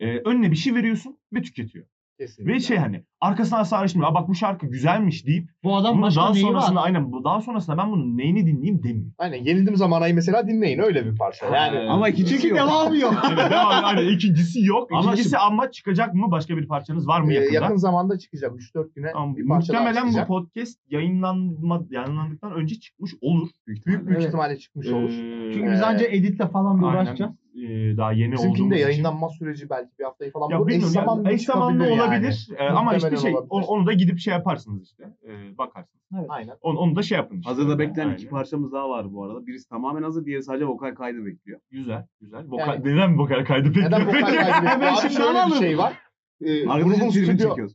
Ee, önüne bir şey veriyorsun ve tüketiyor. Kesinlikle. Ve şey hani arkasına asla araştırmıyor. Aa bak bu şarkı güzelmiş deyip Bu adam bunu başka daha neyi sonrasında var? aynen bu daha sonrasında ben bunun neyini dinleyeyim demiyor. Aynen yenildim zamanayı mesela dinleyin öyle bir parça. Yani Ha. Ama ikincisi Çünkü yok. devamı yok. Aynen, devam, aynen ikincisi yok. Ama İkincisi ama çıkacak mı? Başka bir parçanız var mı e, yakında? yakın zamanda çıkacak 3-4 güne Tamam, bir parça daha muhtemelen bu çıkacak. podcast yayınlanma, yayınlandıktan önce çıkmış olur. Büyük büyük Evet. ihtimalle çıkmış olur. Ee, Çünkü biz anca editle falan da uğraşacağız. e, daha yeni Bizimkinin olduğumuz de için. yayınlanma süreci belki bir haftayı falan Ya bulur. Eş bilmiyorum. eş zamanlı olabilir. yani. Ee, ama işte Aynen şey olabilir. onu, onu da gidip şey yaparsınız işte. E, bakarsınız. Aynen. Onu, onu da şey yapın işte. Hazırda bekleyen Aynen. iki parçamız daha var bu arada. Birisi tamamen hazır, diğeri sadece vokal kaydı bekliyor. Güzel, güzel. Vokal, Yani- neden vokal kaydı peki? Neden vokal kaydı bekliyor? Hemen Abi şimdi şöyle bir alalım. şey var. Ee, Arkadaşın stüdyo... çekiyoruz.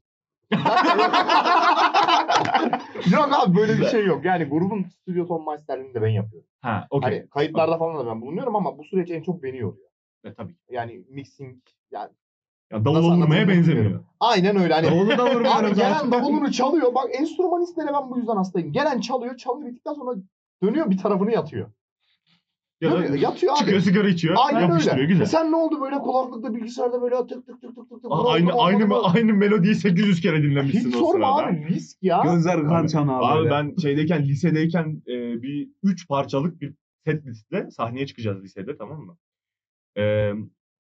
yok abi böyle bir şey yok. Yani grubun stüdyo ton masterliğini de ben yapıyorum. ha, okey. Hani kayıtlarda falan da ben bulunuyorum ama bu süreç en çok beni yoruyor. E, tabii. Yani mixing yani Ya davul Nasıl vurmaya benzemiyor. bilmiyorum. aynen öyle. Hani Davulu da Abi vurmuyorum gelen zaten. davulunu çalıyor. Bak enstrümanistlere ben bu yüzden hastayım. Gelen çalıyor, çalıyor bittikten sonra dönüyor bir tarafını yatıyor. Ya da Dönüyor, yatıyor abi. çıkıyor sigara içiyor. Aynen yapıştırıyor. öyle. Güzel. E sen ne oldu böyle kulaklıkta bilgisayarda böyle tık tık tık tık tık tık. Aa, aynı aynı aynı melodiyi 800 kere dinlemişsin Hiç o sorma sırada. abi risk ya. Gözler kan çanağı Abi böyle. ben şeydeyken lisedeyken e, bir 3 parçalık bir set listle sahneye çıkacağız lisede tamam mı? E,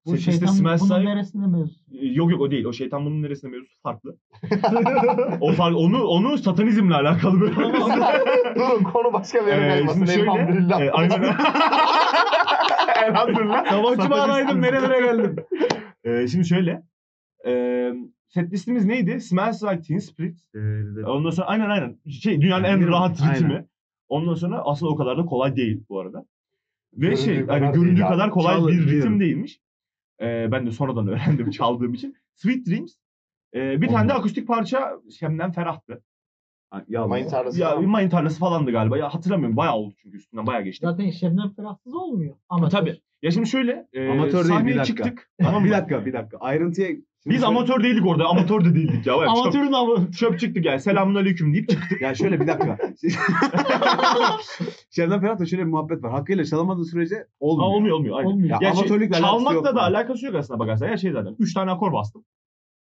Bu set liste şeytan Smells bunun Like- neresinde mevzu? E, Yok yok o değil. O şeytan bunun neresinde mevzusu farklı. o fark, onu onu satanizmle alakalı böyle. Durun konu başka bir yere Ee, kaymasın. şimdi şöyle, Elhamdülillah. e, aynen. Elhamdülillah. Savaşçı Satanist- bağlaydım nerelere geldim. E, şimdi şöyle. E, set listimiz neydi? Smells Like Teen Spirit. Ondan sonra aynen aynen. Şey dünyanın en Aynen, rahat aynen. ritmi. Ondan sonra aslında o kadar da kolay değil bu arada. Ve Göründüğü şey kadar hani değil göründüğü abi. kadar kolay Çal- bir ritim değilmiş. Ee, ben de sonradan öğrendim çaldığım için. Sweet Dreams. Ee, bir tane de akustik parça Şem'den Ferah'tı. Ya Mayın tarlası Ya falan. mayın tarlası falandı galiba. Ya hatırlamıyorum. Bayağı oldu çünkü üstünden bayağı geçti. Zaten Şebnem Ferahsız olmuyor. Ama tabii. Ya şimdi şöyle. E, Amatör değil, bir sahneye dakika. çıktık. tamam mı? bir dakika bir dakika. Ayrıntıya... Biz şöyle- amatör değildik orada. Amatör de değildik ya. Bayağı Amatörün ama. Çöp, çöp çıktık yani. Selamun aleyküm deyip çıktık. Ya şöyle bir dakika. Şebnem Ferah'ta şöyle bir muhabbet var. Hakkıyla çalamadığı sürece Aa, olmuyor. olmuyor olmuyor. Aynen. Olmuyor. Ya, Ya şey, amatörlükle alakası yok. çalmakla da alakası yok aslında bakarsan. Ya şey zaten. Üç tane akor bastım.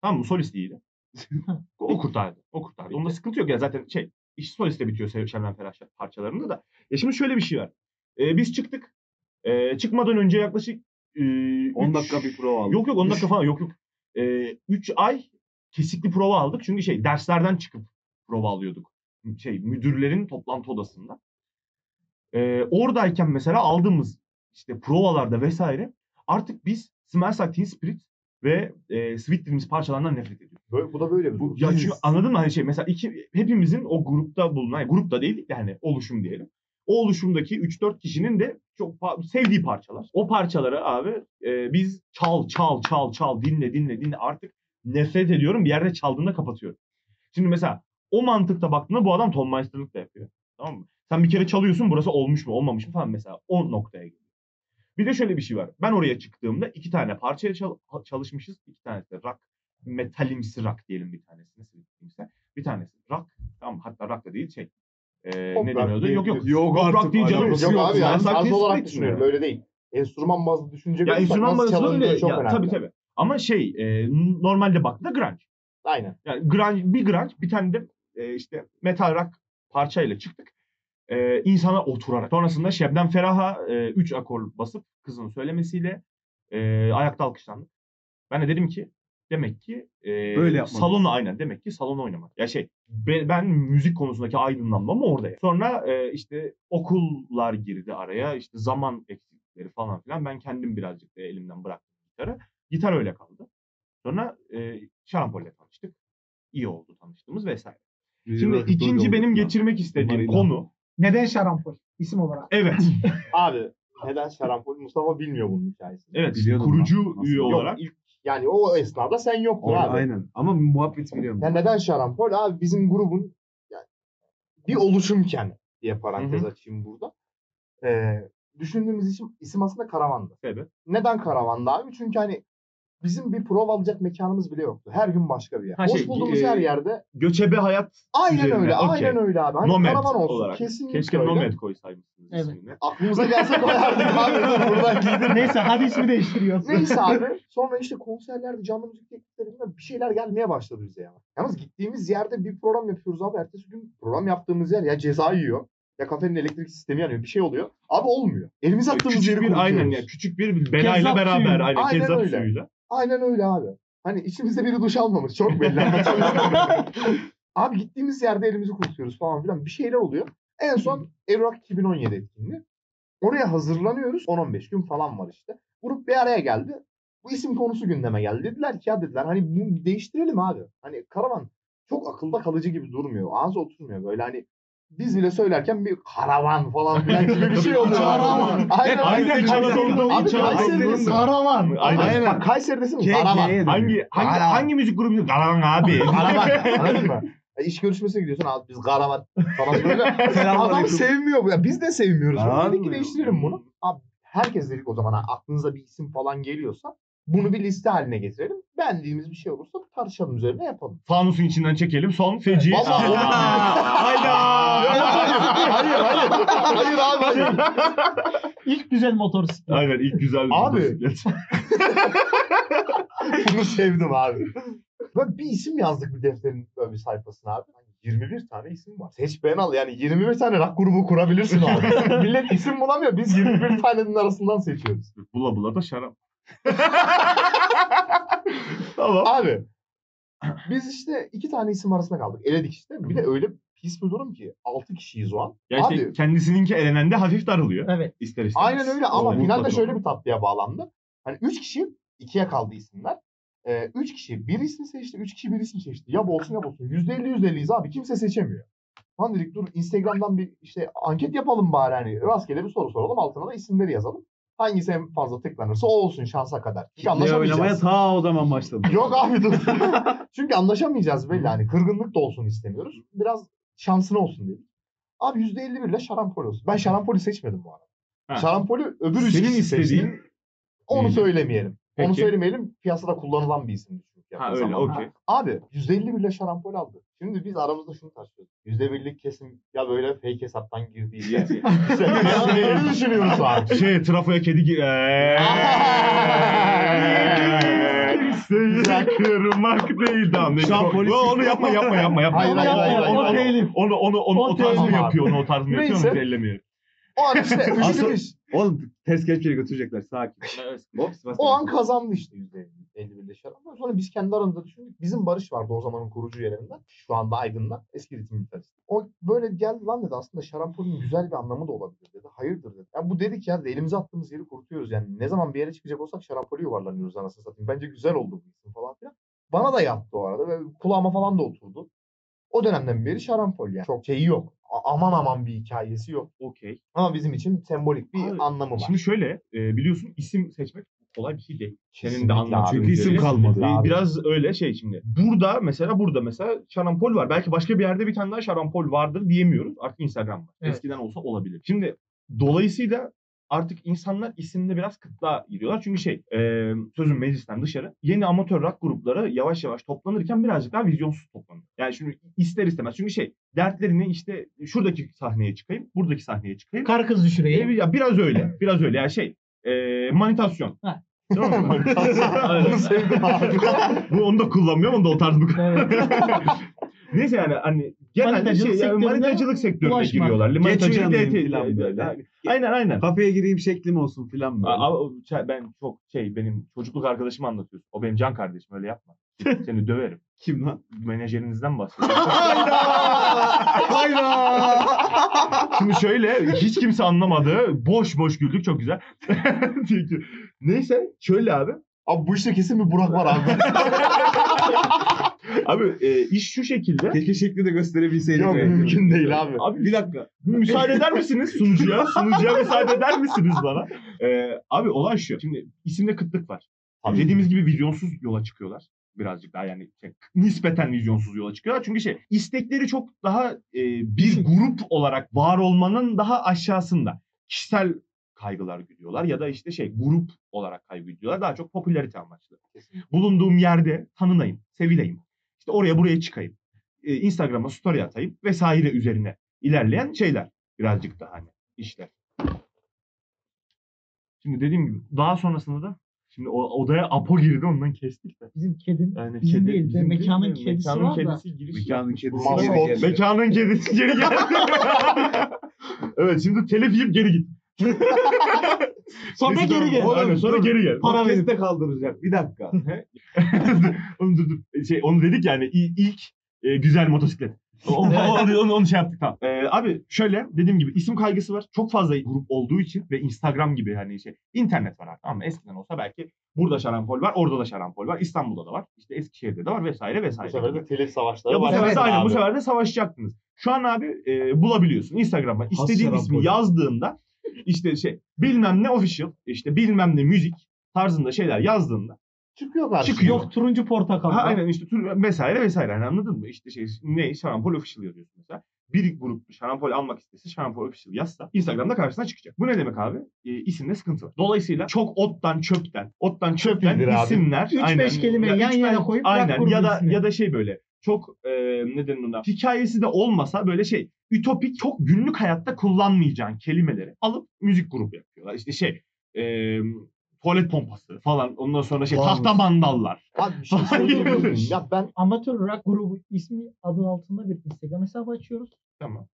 Tamam mı? Solist iyiydi. o kurtardı. O kurtardı. Onda sıkıntı yok ya zaten şey. iş soliste bitiyor Sev- Şebnem Ferah parçalarında da. Ya şimdi şöyle bir şey var. Ee, biz çıktık. Ee, çıkmadan önce yaklaşık e, 10 üç- dakika bir prova aldım. Yok yok 10 dakika falan yok yok. 3 ay kesikli prova aldık. Çünkü şey derslerden çıkıp prova alıyorduk. Şey müdürlerin toplantı odasında. Oradayken mesela aldığımız işte provalarda vesaire artık biz Smells Like Teen Spirit ve e, Sweet Dreams parçalarından nefret ediyoruz. Böyle, bu da böyle Bu, ya çünkü anladın mı hani şey mesela iki, hepimizin o grupta bulunan yani grupta değil yani oluşum diyelim. O oluşumdaki 3-4 kişinin de çok sevdiği parçalar. O parçaları abi e, biz çal çal çal çal dinle dinle dinle artık nefret ediyorum bir yerde çaldığında kapatıyorum. Şimdi mesela o mantıkta baktığında bu adam Tom da yapıyor. Tamam mı? Sen bir kere çalıyorsun burası olmuş mu olmamış mı falan mesela o noktaya geliyor. Bir de şöyle bir şey var. Ben oraya çıktığımda iki tane parçaya çal- çalışmışız. İki tanesi rock, metalimsi rock diyelim bir tanesini. Bir tanesi rock. Tamam hatta rock da değil şey. Pop ne deniyordu? Yok yok. Yok artık, alakası Yok Yok, abi yani tarz olarak düşünüyorum. Öyle değil. Enstrüman bazlı düşünecek Ya enstrüman çalındığı öyle. çok Ya, önemli. tabii tabii. Ama şey e, normalde baktığında grunge. Aynen. Yani grunge, bir grunge bir tane de e, işte metal rock parçayla çıktık. E, insana oturarak. Sonrasında Şebnem Ferah'a 3 akor basıp kızın söylemesiyle e, ayakta alkışlandık. Ben de dedim ki demek ki e, Böyle salonu aynen demek ki salon oynamak. Ya şey ben, ben müzik konusundaki aydınlanmam orada. Sonra e, işte okullar girdi araya. işte zaman eksikleri falan filan. Ben kendim birazcık da elimden bıraktım gitarı. Gitar öyle kaldı. Sonra e, Şarampol'le tanıştık. İyi oldu tanıştığımız vesaire. Şimdi ikinci benim geçirmek istediğim konu. Neden şarampol? İsim olarak. Evet. Abi neden şarampol? Mustafa bilmiyor bunun hikayesini. Evet. Biliyordum kurucu ben. Üye Yok, olarak. ilk yani o esnada sen yoktun Orada, abi. aynen. Ama muhabbet biliyorum. Ya neden şarampol? Abi bizim grubun yani bir oluşumken diye parantez Hı hı. açayım burada. Ee, düşündüğümüz isim, isim aslında karavandı. Sebep. Neden karavandı abi? Çünkü hani bizim bir prova alacak mekanımız bile yoktu. Her gün başka bir yer. Ha Hoş şey, bulduğumuz e, her yerde Göçebe hayat aynen üzerine, öyle. okey. Aynen öyle abi. Hani nomad karavan olsun. olarak. Kesinlikle Keşke öyle. nomad koysaymışsınız Evet. ismini. Aklımıza gelse koyardık abi. Buradan giydir. Neyse hadi ismi değiştiriyoruz. Neyse abi. Sonra işte konserlerde, canlı müzik tekliflerinde bir şeyler gelmeye başladı bize ya. Yalnız gittiğimiz yerde bir program yapıyoruz abi. Ertesi gün program yaptığımız yer ya ceza yiyor. Ya kafenin elektrik sistemi yanıyor. Bir şey oluyor. Abi olmuyor. Elimiz attığımız Küçük yeri bir aynen ya küçük bir belayla Kezzap beraber suyu. aynen, Aynen kezzap öyle. suyuyla. Aynen öyle abi. Hani içimizde biri duş almamış. Çok belli. abi gittiğimiz yerde elimizi kurutuyoruz falan filan. Bir şeyler oluyor. En son Evrak 2017 etkinliği. Oraya hazırlanıyoruz. 10-15 gün falan var işte. Grup bir araya geldi. Bu isim konusu gündeme geldi. Dediler ki ya dediler hani bunu değiştirelim abi. Hani karavan çok akılda kalıcı gibi durmuyor. Ağza oturmuyor böyle hani biz bile söylerken bir karavan falan filan gibi bir şey oluyor. Karavan. Aynen. Aynen, Anadolu'da- Abi Kayseri'desin. Karavan. Aynen. Bak Kayseri'desin K- karavan. Hangi hangi Karavan. hangi müzik grubu? Karavan abi. Karavan. Anladın mı? İş görüşmesine gidiyorsun abi biz karavan falan böyle. Adam sevmiyor bu. Ya biz de sevmiyoruz. Karavan Dedik ki değiştirelim bunu. Abi herkes dedik o zaman ha, aklınıza bir isim falan geliyorsa bunu bir liste haline getirelim. Beğendiğimiz bir şey olursa tartışalım üzerine yapalım. Fanusun içinden çekelim. Son feci. Vallahi- Hayda. hayır hayır. Hayır abi hayır. İlk güzel motosiklet. Aynen ilk güzel Abi. motosiklet. Bunu sevdim abi. Böyle bir isim yazdık bir defterin böyle bir sayfasına abi. 21 tane isim var. Seç beğen al. Yani 21 tane rock grubu kurabilirsin abi. Millet isim bulamıyor. Biz 21 tanenin arasından seçiyoruz. Bula bula da şarap. tamam. Abi biz işte iki tane isim arasında kaldık. Eledik işte. Bir de öyle pis bir durum ki 6 kişiyiz o an. Ya işte Abi kendisininki elenen hafif daralıyor. Evet. İster istemez. aynen öyle ama O finalde mutlaka şöyle bir tatlıya bağlandı. Hani 3 kişi ikiye kaldı isimler. 3 kişi bir isim seçti, 3 kişi bir isim seçti. Ya bu olsun ya bu olsun. %50 %50'yiz abi. Kimse seçemiyor. Lan dedik dur Instagram'dan bir işte anket yapalım bari hani. Rastgele bir soru soralım. Altına da isimleri yazalım. Hangisi en fazla tıklanırsa o olsun şansa kadar. Çünkü Kitle oynamaya anlaşamayacağız. ta o zaman başladı. Yok abi dur. Çünkü anlaşamayacağız belli. Hani kırgınlık da olsun istemiyoruz. Biraz şansına olsun dedik. Abi %51 ile şarampol olsun. Ben şarampolü seçmedim bu arada. Ha. Şarampolü öbür üç Senin kişi seçti. istediğin Onu Neydi? söylemeyelim. Onu Peki. söylemeyelim. Piyasada kullanılan bir isim. Ha öyle zamanda. okey. Abi %51 ile şarampol aldı. Şimdi biz aramızda şunu tartışıyoruz. %1'lik kesim ya böyle fake hesaptan girdiği diye. İşte ne düşünüyoruz an? Şey trafoya kedi gir. Seni kırmak değil. Tamam. neyse. Şu an polis- Onu yapma yapma yapma yapma. Hayır, Onu hayır, hayır, onu- hayır. onu-. Onu onu O tarz mı yapıyor? Onu o tarz mı yapıyor? Neyse. Onu ellemiyor. O an işte bir Oğlum ters kelepçeyle götürecekler sakin. O an kazandı işte %51'de şarap. Sonra biz kendi aramızda düşündük. Bizim Barış vardı o zamanın kurucu üyelerinden. Şu anda Aydın'da. Eski ritim gitarist. O böyle geldi lan dedi aslında şarampolün güzel bir anlamı da olabilir dedi. Hayırdır dedi. Ya bu dedik ya dedi, elimize attığımız yeri kurutuyoruz yani. Ne zaman bir yere çıkacak olsak şarampolü yuvarlanıyoruz anasını satayım. Bence güzel oldu bu isim falan filan. Bana da yaptı o arada ve kulağıma falan da oturdu. O dönemden beri şarampol yani. Çok şeyi yok. A- aman aman bir hikayesi yok. Okey. Ama bizim için sembolik bir Abi, anlamı var. Şimdi şöyle e, biliyorsun isim seçmek kolay bir şey değil. Senin de abi. anlattığın Çünkü isim kalmadı. Abi. Biraz öyle şey şimdi. Burada mesela burada mesela şarampol var. Belki başka bir yerde bir tane daha şarampol vardır diyemiyoruz. Artık Instagram var. Evet. Eskiden olsa olabilir. Şimdi dolayısıyla artık insanlar isimde biraz kıtlığa giriyorlar. Çünkü şey e, sözün meclisten dışarı yeni amatör rock grupları yavaş yavaş toplanırken birazcık daha vizyonsuz toplanıyor. Yani şimdi ister istemez. Çünkü şey dertlerini işte şuradaki sahneye çıkayım, buradaki sahneye çıkayım. Kar kız düşüreyim. E, ya biraz öyle. Biraz öyle. Yani şey e, manitasyon. Ha. Tamam mı? Aynen. Bunu sevdim abi. Bu onu da kullanmıyorum. Onu da o tarz bir Evet. Neyse yani hani genelde Manitacılık şey yani sektörüne manitacılık sektörüne ulaşmak. giriyorlar. Manitacılık evet, falan böyle. Aynen aynen. Kafeye gireyim şeklim olsun filan böyle. Aa, o- şey, ben çok şey benim çocukluk arkadaşımı anlatıyorsun. O benim can kardeşim öyle yapma. Seni döverim. Kim lan? Menajerinizden bahsediyorum. Hayda! Şimdi şöyle hiç kimse anlamadı. Boş boş güldük çok güzel. Çünkü neyse şöyle abi. Abi bu işte kesin bir Burak var abi. Abi e, iş şu şekilde. Keşke şekli de gösterebilseydik. Yok mümkün değil abi. Abi Bir dakika. müsaade eder misiniz sunucuya? Sunucuya müsaade eder misiniz bana? Ee, abi olay şu. Şimdi isimde kıtlık var. Tabii. Dediğimiz gibi vizyonsuz yola çıkıyorlar. Birazcık daha yani şey, nispeten vizyonsuz yola çıkıyorlar. Çünkü şey istekleri çok daha e, bir grup olarak var olmanın daha aşağısında. Kişisel kaygılar güdüyorlar ya da işte şey grup olarak kaygı güdüyorlar. Daha çok popülarite amaçlı. Bulunduğum yerde tanınayım, sevileyim. İşte oraya buraya çıkayım. E, Instagram'a story atayım vesaire üzerine ilerleyen şeyler. Birazcık daha hani işler. Şimdi dediğim gibi daha sonrasında da şimdi o odaya Apo girdi ondan kestik de. Bizim kedim. Yani Bizim değil de bizim mekanın kedisi mekanın var da. kedisi giriş Mekanın yapmış. kedisi Maskot. geri geldi. Mekanın kedisi geri geldi. evet şimdi telif yiyip geri git. Sonra geri gel. tamam. Aynen, sonra Dur. geri gel. Para verip. de kaldıracak. Bir dakika. onu, dur, dur. Şey, onu dedik yani ilk e, güzel motosiklet. O- o- onu, onu şey yaptık tamam. Ee, abi şöyle dediğim gibi isim kaygısı var. Çok fazla grup olduğu için ve Instagram gibi hani şey internet var artık. Ama eskiden olsa belki burada şarampol var, orada da şarampol var, İstanbul'da da var, işte Eskişehir'de de var vesaire Bu vesaire. sefer de telif savaşları ya bu sefer de aynen abi. bu sefer de savaşacaktınız. Şu an abi e, bulabiliyorsun Instagram'a istediğin şarampol. ismi yazdığında işte şey bilmem ne official işte bilmem ne müzik tarzında şeyler yazdığında Çıkıyor karşına. Çıkıyor. Yok turuncu portakal. Ha, aynen işte tur vesaire vesaire hani anladın mı? İşte şey ne şarampol official yazıyorsun mesela. Bir grup şarampol almak istese şarampol official yazsa Instagram'da karşısına çıkacak. Bu ne demek abi? E, isimde sıkıntı var. Dolayısıyla çok ottan çöpten, ottan çöpten abi. isimler. Üç aynen, beş kelimeyi Ya yan üç yana beş- koyup bırak Aynen grubun ya da ismini. ya da şey böyle çok e, ne denir ona? Hikayesi de olmasa böyle şey ütopik çok günlük hayatta kullanmayacağın kelimeleri alıp müzik grubu yapıyorlar. İşte şey e, tuvalet pompası falan ondan sonra şey Wow. tahta mandallar. Abi bir şey söyleyeyim mi? Ya ben Amatör rock grubu ismi adı altında bir Instagram hesabı açıyoruz. Tamam.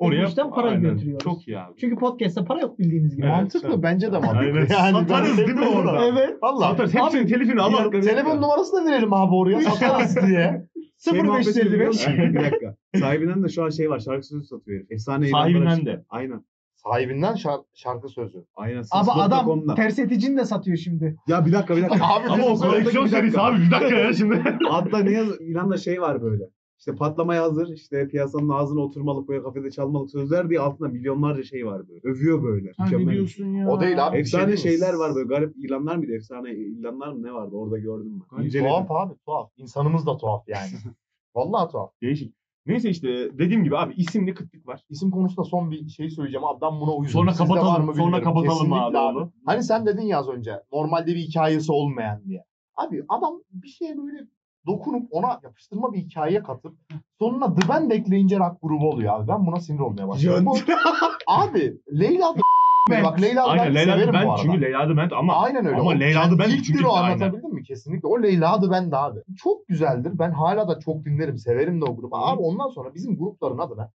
bu işten para aynen, götürüyoruz. Çok iyi abi. Çünkü podcast'te para yok bildiğiniz gibi. Evet, mantıklı sen- bence de mantıklı. Aynen. Yani Satarız ben- değil mi orada? Evet. Valla. Satarız. Hepsinin telifini alalım. dakika, bir Telefon dakika. numarasını da verelim abi oraya satarız diye. Şey muhabbeti biliyor 0555. musun? bir dakika. Sahibinden de şu an şey var. Şarkı sözü satıyor herif. Efsane Sahibinden de. Aynen. Sahibinden şar- şarkı sözü. Aynen. Abi adam Sins.com'da. ters eticini de satıyor şimdi. Ya bir dakika bir dakika. Abi Ama o koleksiyon serisi abi. Bir dakika ya şimdi. Altta ne yaz ilanda şey var böyle. İşte patlamaya hazır, işte piyasanın ağzına oturmalık, böyle kafede çalmalık sözler diye altında milyonlarca şey var böyle. Övüyor böyle. Mükemmel. ya? O değil abi. bir Efsane şey değil mi? şeyler var böyle. Garip ilanlar mıydı? Efsane ilanlar mı ne vardı? Orada gördüm ben. İnceledim. Tuhaf abi tuhaf. İnsanımız da tuhaf yani. Vallahi tuhaf. Değişik. Neyse işte dediğim gibi abi isimli kıtlık var. İsim konusunda son bir şey söyleyeceğim abi ben buna uyuyorum. Sonra Sizde kapatalım, mı sonra kapatalım Kesinlikle abi onu. Hani sen dedin ya az önce normalde bir hikayesi olmayan diye. Abi adam bir şeye böyle dokunup ona yapıştırma bir hikaye katıp sonuna The Band ekleyince rock grubu oluyor abi. Ben buna sinir olmaya başladım. Bu, abi Leyla The Bak Leyla Aynen Leyla severim ben bu arada. çünkü Leyla Band ama Aynen öyle. Ama O Leyla Band ilktir çünkü o aynen. anlatabildim mi? Kesinlikle. O Leyla Band abi. Çok güzeldir. Ben hala da çok dinlerim. Severim de o grubu. Abi ondan sonra bizim grupların adına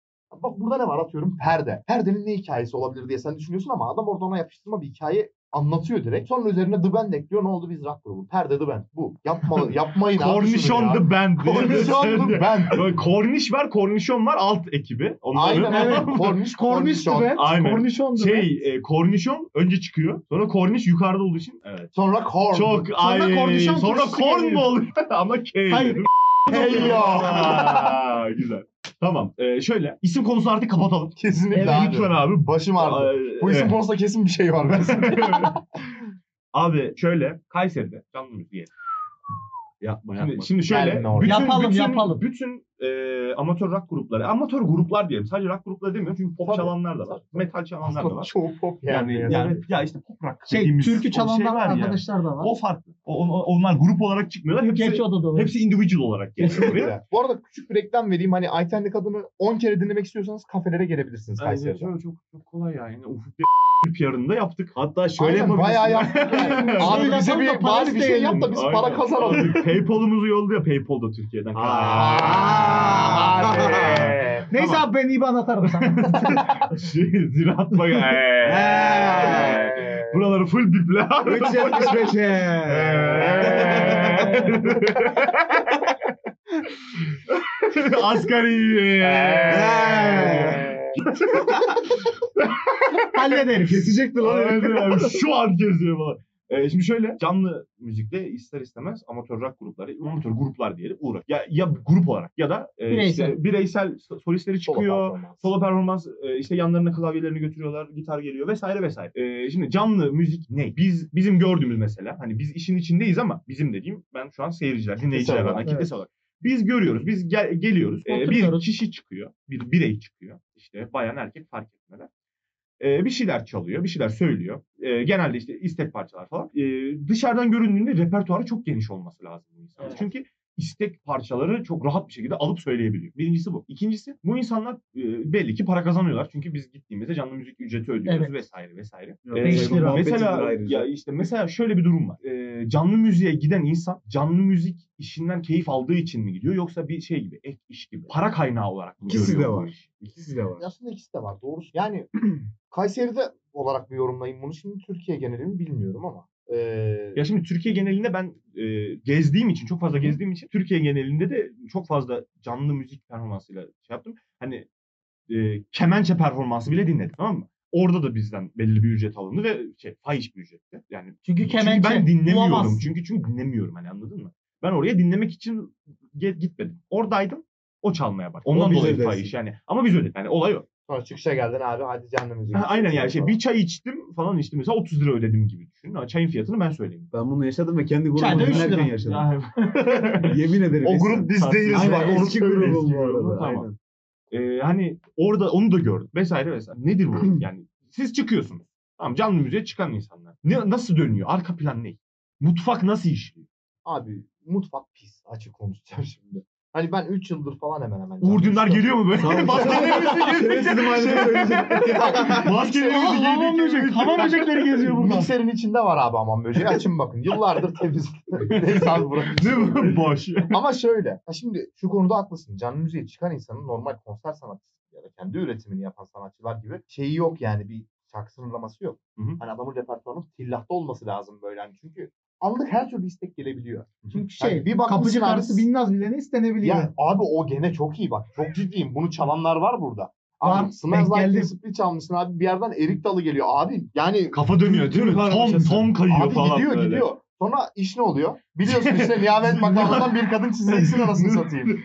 Bak burada ne var atıyorum perde. Perdenin ne hikayesi olabilir diye sen düşünüyorsun ama adam orada ona yapıştırma bir hikaye anlatıyor direkt. Sonra üzerine The Band ekliyor. Ne oldu biz rock grubu. Perde The Band. Bu. Yapma, yapmayın abi ya. The Band. Cornishon The Band. Böyle Cornish var, Cornishon var alt ekibi. Onların Aynen evet. Cornish, Kornişti Cornishon. be. Aynen. Kornişondu be. Şey, e, Cornishon önce çıkıyor. Sonra Cornish yukarıda olduğu için. Evet. Sonra Korn. Çok Sonra ay. Cornishon Sonra geliyor. mu oluyor? Ama K. Hayır. Hey. Aa, güzel. Tamam. Ee, şöyle isim konusunu artık kapatalım. Kesinlikle Evet, abi. Lütfen abi. Başım ağrıdı. Aa, Bu isim evet. konusunda kesin bir şey var. Ben sana Abi şöyle Kayseri'de canlı müziği. Yapma yapma. Şimdi, şimdi şöyle Gelme oraya. bütün, Yapalım, bütün, yapalım. bütün e, amatör rock grupları, amatör gruplar diyelim. Sadece rock grupları demiyorum çünkü pop Tabii, çalanlar da var. tabii. Metal çalanlar da var. Çoğu pop Yani, yani. yani, ya işte pop rock Şey, dediğimiz türkü o çalanlar şey var ya, arkadaşlar da var. O farklı. O, onlar grup olarak çıkmıyorlar. Hepsi, Gerçi o da doğru. hepsi individual olarak geliyor oraya. Bu arada küçük bir reklam vereyim. Hani Ayten'lik adını 10 kere dinlemek istiyorsanız kafelere gelebilirsiniz Aynen, Kayseri'de. çok, çok, çok kolay yani. Ufuk PR'ını da yaptık. Hatta şöyle Aynen yapabilirsin. bayağı yaptık yani. Abi bize bir, bari bir şey yap da biz Aynen. para kazanalım. Paypal'ımızı ya Paypal da Türkiye'den. Hadi. Neyse Tamam. abi ben IBAN atarım sana. Şey, Ziraat bak. Buraları full biple. 375'e. Asgari. Hallederiz. Kesecekti lan. Şu an geziyor falan. Ee, şimdi şöyle canlı müzikte ister istemez amatör rock grupları, amatör gruplar diyelim uğraş. Ya, ya grup olarak ya da e, Bireysel. işte bireysel so- solistleri Solo çıkıyor. performans. Solo performans e, işte yanlarına klavyelerini götürüyorlar, gitar geliyor vesaire vesaire. E, şimdi canlı müzik ne? Biz bizim gördüğümüz mesela hani biz işin içindeyiz ama bizim dediğim ben şu an seyirciler, dinleyiciler olarak, var, kitlesel evet. olarak. Biz görüyoruz, biz gel- geliyoruz. E, bir kişi çıkıyor, bir birey çıkıyor. İşte bayan erkek fark etmeden. E, bir şeyler çalıyor, bir şeyler söylüyor. E, genelde işte istek parçalar falan. E, dışarıdan göründüğünde repertuarı çok geniş olması lazım bu insanın. Evet. Çünkü istek parçaları çok rahat bir şekilde alıp söyleyebiliyor. Birincisi bu. İkincisi bu insanlar e, belli ki para kazanıyorlar. Çünkü biz gittiğimizde canlı müzik ücreti ödüyoruz Evet. vesaire vesaire. Ee, lira. mesela ya işte mesela şöyle bir durum var. Ee, canlı müziğe giden insan canlı müzik işinden keyif aldığı için mi gidiyor yoksa bir şey gibi ek iş gibi para kaynağı olarak mı İkisi de var. İkisi de var. Aslında ikisi de var doğrusu. Yani Kayseri'de olarak bir yorumlayayım bunu. Şimdi Türkiye genelini bilmiyorum ama Ee, Ya şimdi Türkiye genelinde ben e, gezdiğim için, çok fazla gezdiğim için Türkiye genelinde de çok fazla canlı müzik performansıyla şey yaptım. Hani e, kemençe performansı bile dinledim tamam mı? Orada da bizden belli bir ücret alındı ve şey fahiş bir ücretti. Yani Çünkü kemençe çünkü ben dinlemiyorum. bulamazsın. Çünkü çünkü dinlemiyorum hani anladın mı? Ben oraya dinlemek için gitmedim. Oradaydım. O çalmaya bak. Ondan biz dolayı fahiş yani. Ama biz ödedik. Yani olay o. sonra çıkışa geldin abi hadi canlı müzik. Ha, aynen yani şey bir çay içtim falan içtim mesela 30 lira ödedim gibi düşün. Çayın fiyatını ben söyleyeyim. Ben bunu yaşadım ve kendi Çayda grubumu üç dinlerken lira. yaşadım. Yani- Yemin ederim. O grup biz değiliz Aynen, bak onu eski söyleyeyim. grubum bu arada. tamam. Ee, hani orada onu da gördüm vesaire vesaire. Nedir bu? Yani siz çıkıyorsunuz. Tamam canlı müziğe çıkan insanlar. Ne, nasıl dönüyor? Arka plan ne? Mutfak nasıl işliyor? Abi mutfak pis açık konuşacağım şimdi. Hani ben 3 yıldır falan hemen hemen. Uğur Dündar geliyor mu böyle? Maskelerimizi söyleyecektim. Maskelerimizi giydik. Hamam böcek, hamam böcekleri geziyor burada. Mikserin içinde var abi aman böceği. Açın bakın. Yıllardır temiz. Neyse abi bırakın. Ne bu? Boş. Ama şöyle. Ha şimdi şu konuda haklısın. Canlı müziğe çıkan insanın normal konser sanatçısı ya da kendi üretimini yapan sanatçılar gibi şeyi yok yani bir şarkı sınırlaması yok. Hı hı. Hani adamın repertuarının tillahta olması lazım böyle. Hani çünkü anlık her türlü istek gelebiliyor. Çünkü şey Yani bir kapıcı abi- karısı binnaz bilene istenebiliyor. Ya abi o gene çok iyi bak. Çok ciddiyim. Bunu çalanlar var burada. Abi Var, Smells Like Spirit çalmışsın abi. Bir yerden erik dalı geliyor. Abi yani Kafa dönüyor değil mi? Tom, tom kayıyor abi falan gidiyor böyle. gidiyor. Sonra iş ne oluyor? Biliyorsun işte Nihamet makamından bir kadın çizeceksin anasını satayım.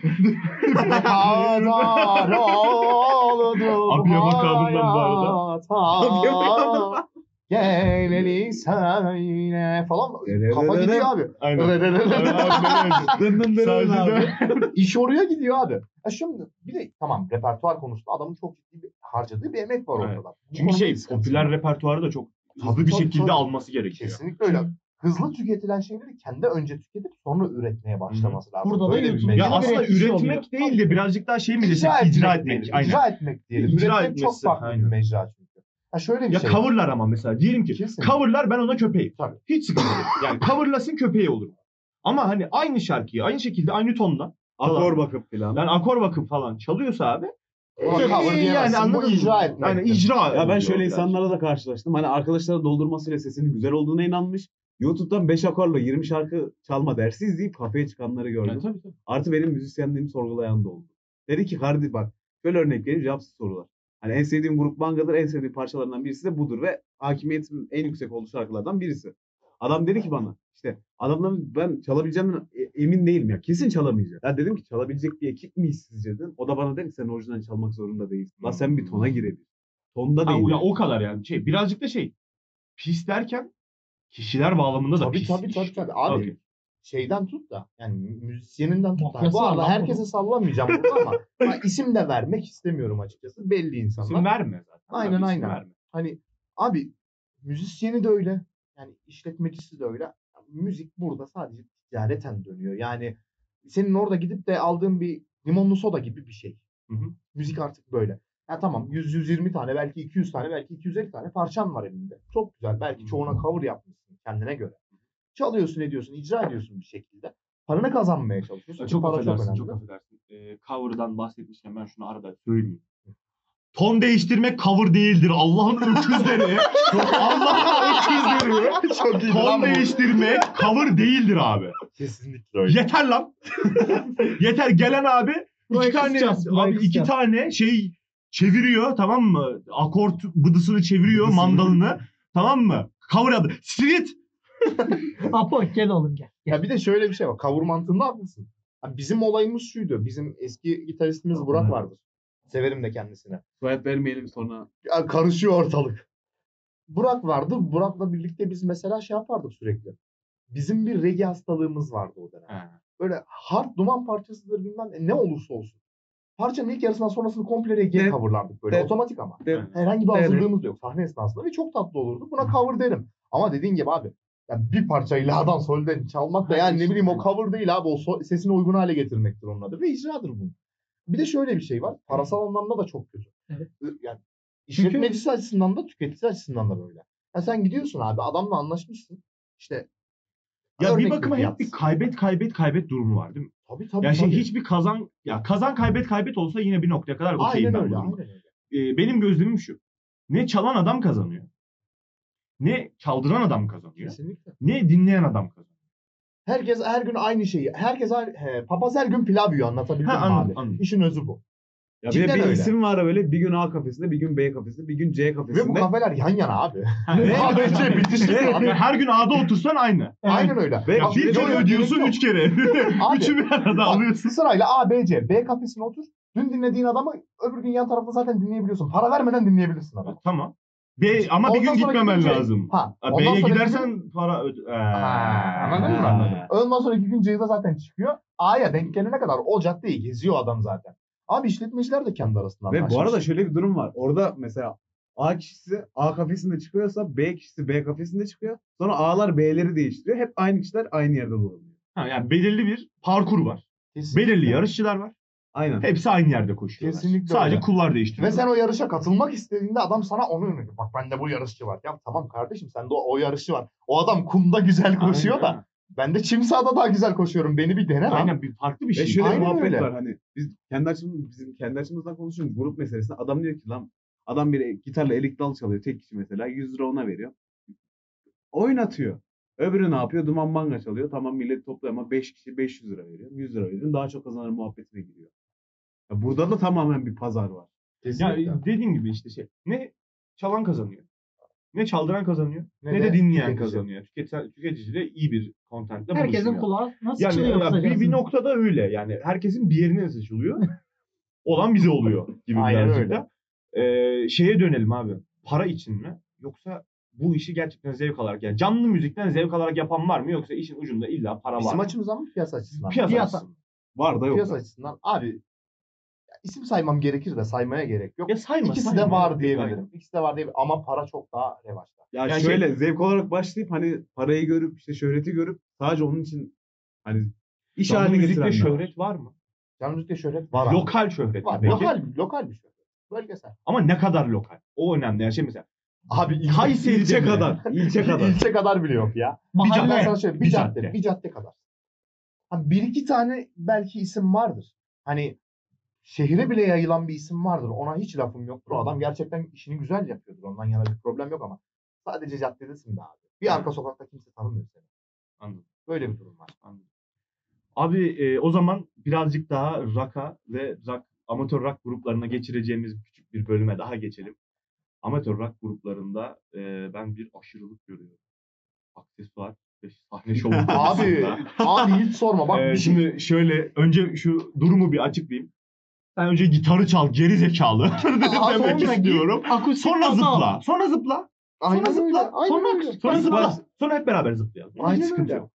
Abiye makamından bu arada. Abiye makamından. Geleli söyle falan. Kafa gidiyor abi. Aynen. İş oraya gidiyor abi. Ya şimdi bir de tamam repertuar konusunda adamın çok ciddi bir harcadığı bir emek var ortada. Çünkü şey bir popüler repertuarı da çok hızlı Tabii, bir şekilde alması gerekiyor. Kesinlikle öyle. Hızlı tüketilen şeyleri kendi önce tüketip sonra üretmeye başlaması lazım. Burada da Böyle bir YouTube- mecra. Ya bir aslında üretmek oluyor. değil de birazcık daha şey mi desek icra, icra etmek, etmek. Aynen. İcra etmek diyelim. İcra Üretmek çok etmesi, farklı bir aynen. mecra çünkü. Ha şöyle bir Ya şey. coverlar ama mesela diyelim ki Kesin. coverlar ben ona köpeğim. Tabii. Hiç sıkıntı yok. Yani coverlasın köpeği olur. Ama hani aynı şarkıyı aynı şekilde aynı tonda Akor bakıp filan. yani akor bakıp falan çalıyorsa abi cover iyi diyemezsin. yani anladın mı? icra etmek. Yani icra. Ya ben şöyle biraz. insanlarla da karşılaştım. Hani arkadaşlara doldurmasıyla sesinin güzel olduğuna inanmış. YouTube'dan 5 akorla 20 şarkı çalma dersi izleyip kafeye çıkanları gördüm. Yani tabii tabii. Artı benim müzisyenliğimi sorgulayan da oldu. Dedi ki Hardi bak şöyle örnek vereyim cevapsız sorular. Hani en sevdiğim grup Manga'dır, en sevdiğim parçalarından birisi de budur ve hakimiyetimin en yüksek olduğu şarkılardan birisi. Adam dedi ki bana işte adamların ben çalabileceğimden e- emin değilim ya. Kesin çalamayacağım. Ya dedim ki çalabilecek bir ekip miyiz sizce dedim. O da bana dedi ki sen orijinal çalmak zorunda değilsin. La sen bir tona girebil. Tonda Ha, değil. ya o kadar yani şey birazcık da şey pis derken kişiler bağlamında da Tabii pis. tabii tabii tabii. Abi Okey. Şeyden tut da yani müzisyeninden tut da. Bu arada herkese sallamayacağım burada ama isim de vermek istemiyorum açıkçası. Belli insanlar. İsim verme zaten. Aynen, Abi, aynen. verme. Hani abi müzisyeni de öyle. Yani işletmecisi de öyle. Müzik burada sadece ticareten dönüyor. Yani senin orada gidip de aldığın bir limonlu soda gibi bir şey. Hı hı. Müzik artık böyle. Ya tamam 100-120 tane belki 200 tane belki 250 tane parçan var elinde. Çok güzel. Belki çoğuna cover yapmışsın kendine göre. Çalıyorsun ediyorsun, icra ediyorsun bir şekilde. Paranı kazanmaya çalışıyorsun. Çok Para affedersin, önemli. çok affedersin. Ee, cover'dan bahsetmişken ben şunu arada söyleyeyim. Ton değiştirmek cover değildir. Allah'ın öküzleri. Allah'ın öküzleri. Çok iyi Ton değiştirmek cover değildir abi. Kesinlikle öyle. Yeter lan. Yeter gelen abi iki tane abi iki tane şey çeviriyor tamam mı? Akort bıdısını çeviriyor mandalını. Tamam mı? Cover adı. Street. Apo gel oğlum gel. gel. Ya bir de şöyle bir şey var. Cover mantığında haklısın. Ha, bizim olayımız şuydu. Bizim eski gitaristimiz Burak vardır. Severim de kendisine. Soyad vermeyelim sonra. Ya karışıyor ortalık. Burak vardı. Burak'la birlikte biz mesela şey yapardık sürekli. Bizim bir reggae hastalığımız vardı o dönem. Böyle hard duman parçasıdır bilmem ne, olursa olsun. Parçanın ilk yarısından sonrasını komple reggae Evet. coverlardık böyle. Evet. Otomatik ama. Evet. Herhangi bir hazırlığımız da yok sahne esnasında ve çok tatlı olurdu. Buna cover derim. Ama dediğin gibi abi ya bir parçayı la'dan solden çalmak da yani ne bileyim o cover değil abi o so- sesini uygun hale getirmektir onun adı ve icradır bu. Bir de şöyle bir şey var. Parasal anlamda da çok kötü. Evet. Yani işletmecisi açısından da tüketici açısından da böyle. Ya sen gidiyorsun abi adamla anlaşmışsın. İşte Ya bir bakıma hep bir kaybet kaybet kaybet durumu var değil mi? Tabii tabii. Ya şey tabii. hiçbir kazan ya kazan kaybet kaybet olsa yine bir noktaya kadar okeyim ben öyle. Aynen öyle. Ee, benim gözlemim şu. Ne çalan adam kazanıyor. Ne çaldıran adam kazanıyor. Kesinlikle. Ne dinleyen adam kazanıyor. Herkes her gün aynı şeyi. Herkes aynı, he, papaz her gün pilav yiyor anlatabildim Ha, mi anladım, abi? anladım. İşin özü bu. Ya bir de bir öyle. isim var böyle bir gün A kafesinde, bir gün B kafesinde, bir gün C Ve bu kafesinde. kafeler yan yana abi. Ne? A, B, C bitişik abi. Her gün A'da otursan aynı. Aynen öyle. Ve Ya bir kere ödüyorsun üç kere. Abi, Üçü bir arada alıyorsun. Sırayla A, B, C. B kafesine otur. Dün dinlediğin adamı öbür gün yan tarafta zaten dinleyebiliyorsun. Para vermeden dinleyebilirsin adamı. Tamam. B ama bir Ondan gün sonraki gitmemen gün C. lazım. Ha, B'ye gidersen para öde... Ha, anladın mı? Anladım. Ondan sonraki gün C'de zaten çıkıyor. A'ya denk gelene kadar o caddeyi geziyor adam zaten. Abi işletmeciler de kendi arasında Ve bu arada şöyle bir durum var. Orada mesela A kişisi A kafesinde çıkıyorsa B kişisi B kafesinde çıkıyor. Sonra A'lar B'leri değiştiriyor. Hep aynı kişiler aynı yerde bulunuyor. Ha, yani belirli bir parkur var. Kesinlikle. Belirli yarışçılar var. Aynen. Hepsi aynı yerde koşuyorlar. Kesinlikle Sadece öyle. kullar değiştiriyor. Ve sen o yarışa katılmak istediğinde adam sana onu öneriyor. Bak bende bu yarışçı var. Ya tamam kardeşim sende o, o yarışçı var. O adam kumda güzel koşuyor da. Aynen. Ben de çim sahada daha güzel koşuyorum. Beni bir dene lan. Aynen bir farklı bir Ve şey. şöyle bir Aynen muhabbet öyle. var hani biz kendi açımız, bizim kendi açımızdan konuşuyoruz grup meselesinde. Adam diyor ki lan adam bir gitarla elik dal çalıyor tek kişi mesela 100 lira ona veriyor. Oynatıyor. Öbürü ne yapıyor? Duman manga çalıyor. Tamam millet topluyor ama 5 kişi 500 lira veriyor. 100 lira veriyor. Daha çok kazanır muhabbetine giriyor. Ya burada da tamamen bir pazar var. Kesinlikle. Ya dediğim gibi işte şey. Ne çalan kazanıyor. Ne çaldıran kazanıyor. Ne, Ne de, de dinleyen tüketici. kazanıyor. Tüketici, tüketici de iyi bir kontentle Herkesin kulağı nasıl Yani çalıyor ya bir, bir noktada öyle. Yani herkesin bir yerine seçiliyor. Olan bize oluyor gibi Aynen birazcık öyle. da. Ee, şeye dönelim abi. Para için mi? Yoksa bu işi gerçekten zevk alarak yani canlı müzikten zevk alarak yapan var mı? Yoksa işin ucunda illa para var Bizim mı? açımızdan mı piyasa açısından? Piyasa, Piyasa. açısından. Var da yok. Piyasa açısından. Abi isim saymam gerekir de saymaya gerek yok. Ya sayma, İkisi sayma. de var Aynen. diyebilirim. İkisi de var diyebilirim. Ama para çok daha revaçta. Ya Yani şöyle zevk olarak başlayıp hani parayı görüp işte şöhreti görüp sadece onun için hani iş Canlı haline getirenler şöhret var mı? Canlı müzikte şöhret var. abi. Lokal şöhret. Var. peki? Lokal, lokal bir şöhret. Bölgesel. Ama ne kadar lokal? O önemli. Yani şey mesela Abi il- Kayseri'de İlçe mi? kadar. ilçe kadar. İlçe kadar bile yok ya. Bir Mahalle. cadde, ben sana söyleyeyim, bir, Bir cadde, cadde. bir cadde kadar. Ha, bir iki tane belki isim vardır. Hani şehire bile yayılan bir isim vardır. Ona hiç lafım yoktur. O adam gerçekten işini güzel yapıyordur. Ondan yana bir problem yok ama sadece caddedesin be abi. Bir arka sokakta kimse tanımıyor seni. Anladım. Böyle bir durum var. Anladım. Abi e, o zaman birazcık daha rock'a ve rock, amatör rock gruplarına geçireceğimiz küçük bir bölüme daha geçelim. Amatör rock gruplarında e, ben bir aşırılık görüyorum. Aksesuar ve sahne şovu Abi, abi hiç sorma. Bak Ee, şimdi şöyle önce şu durumu bir açıklayayım. Sen önce gitarı çal geri zekalı demek sonra istiyorum. Akustik Sonra zıpla. Sonra zıpla. Aynen Sonra öyle, zıpla. aynen Sonra, öyle. sonra Zıpla. zıpla. Sonra hep beraber zıplayalım. Hiç sıkıntı yok.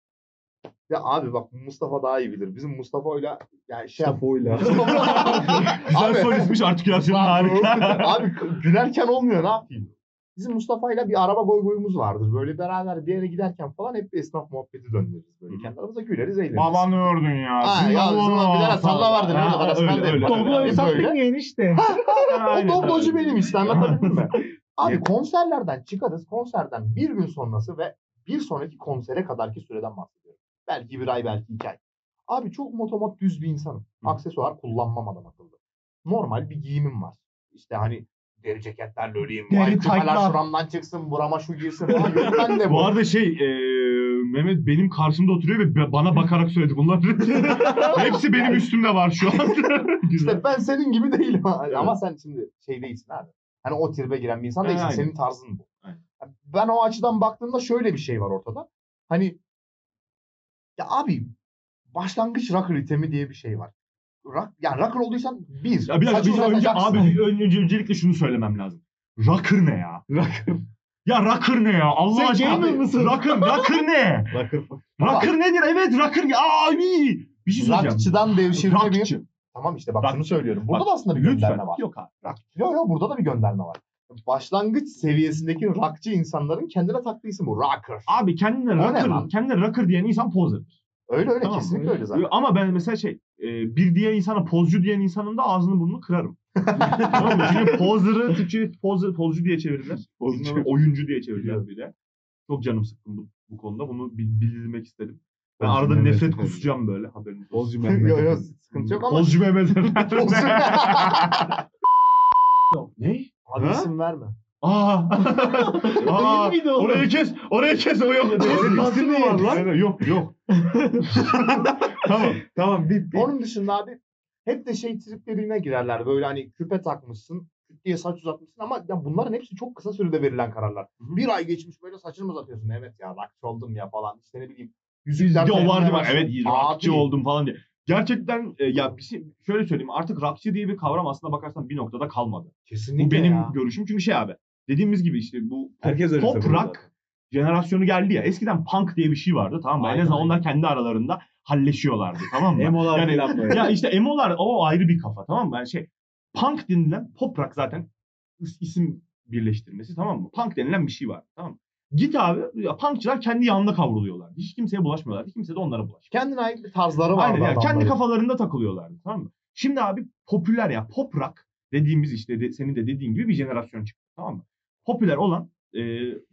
Ya abi bak Mustafa daha iyi bilir. Bizim Mustafa'yla yani şey yap. Safoyla. Güzel Abi- solistmiş artikülasyonu harika. Abi gülerken olmuyor ne yapayım? Bizim Mustafa'yla bir araba goy goyumuz vardır. Böyle beraber bir yere giderken falan hep bir esnaf muhabbeti döndürürüz. Böyle kendi aramızda güleriz eğleniriz. Babanı ördün ya. Ha, ya bizim bir tane salla vardı, ne oldu? Arasından öyle, öyle, yapalım. Doblo hesap bilmeyen işte. O doblocu benim işte anlatabildim mi? Abi konserlerden çıkarız. Konserden bir gün sonrası ve bir sonraki konsere kadarki süreden bahsediyorum. Belki bir ay belki iki ay. Abi çok motomot düz bir insanım. Aksesuar kullanmam adam akıllı. Normal bir giyimim var. İşte hani deri ceketlerle öleyim. Deri Deri taytlar şuramdan çıksın, burama şu girsin. Yok ben de bu. Bu arada şey e, Mehmet benim karşımda oturuyor ve bana bakarak söyledi bunlar. Hepsi benim üstümde var şu an. İşte ben senin gibi değilim. Ama sen şimdi şey değilsin abi. Hani o tribe giren bir insan değilsin. aynen. Senin tarzın bu. Aynen. Ben o açıdan baktığımda şöyle bir şey var ortada. Hani ya abi başlangıç rocker itemi diye bir şey var. Rock, yani rocker olduysan bir. Ya bir dakika bir önce abi bir ön- önce öncelikle şunu söylemem lazım. Rocker ne ya? Rocker. Ya rocker ne ya? Allah Sen aşkına. gamer Abi, mısın? Rocker, rocker ne? Rocker. rocker nedir? Evet rocker. iyi. Bir şey söyleyeceğim. Rockçıdan devşirme bir. Rockçı. Tamam işte bak Rock- şunu söylüyorum. Burada Bak, da aslında bir Lütfen. gönderme var. Yok abi. Rock. Yok yok burada da bir gönderme var. Başlangıç seviyesindeki rockçı insanların kendine taktığı isim bu. Rocker. Abi kendine O rocker, kendine rocker diyen insan pozerdir. Öyle öyle Tamam kesinlikle öyle zaten. Ama ben mesela şey e, bir diğer insana pozcu diyen insanın da ağzını burnunu kırarım. tamam mı? Çünkü pozer'ı Türkçe pozer, pozcu diye çevirdiler. Pozcu. Oyuncu diye çevirdiler bir de. Çok canım sıkkın bu, bu konuda. Bunu bil- bildirmek istedim. Ben arada Mehmet nefret Efendi. kusacağım böyle haberiniz olsun. Bozcu Yok Mehmet. yok sıkıntı yok ama. Pozcu Mehmet Pozcu- Ne? Abi Ha? isim verme. Aa. Aa. miydi o? Orayı kes. Orayı kes. O yok. Senin isim mi var lan? Yok yok. tamam. Tamam bir, bir Onun dışında abi hep de şey triplerine girerler. Böyle hani küpe takmışsın, küt diye saç uzatmışsın ama ya bunların hepsi çok kısa sürede verilen kararlar. Hı hı. Bir ay geçmiş böyle saçını mı uzatıyorsun? Evet ya rockçı oldum ya falan. İşte ne bileyim. Yüzükler de o vardı başladım. Evet rockçı oldum falan diye. Gerçekten e, ya bir şey, şöyle söyleyeyim artık rockçı diye bir kavram aslında bakarsan bir noktada kalmadı. Kesinlikle Bu benim ya. görüşüm çünkü şey abi dediğimiz gibi işte bu pop, Herkes pop söylüyor rock jenerasyonu geldi ya. Eskiden punk diye bir şey vardı tamam mı? En Aynen, azından aynen. onlar kendi aralarında halleşiyorlardı tamam mı? emolar Yani- falan böyle. ya işte emolar o ayrı bir kafa tamam mı? Yani şey punk denilen pop rock zaten is- isim birleştirmesi tamam mı? Punk denilen bir şey var tamam mı? Git abi ya punkçılar kendi yanına kavruluyorlar. Hiç kimseye bulaşmıyorlar. Kimse de onlara bulaşmıyor. Kendine ait bir tarzları var. Aynen yani kendi kafalarında takılıyorlardı tamam mı? Şimdi abi popüler ya pop rock dediğimiz işte de, senin de dediğin gibi bir jenerasyon çıktı tamam mı? Popüler olan e,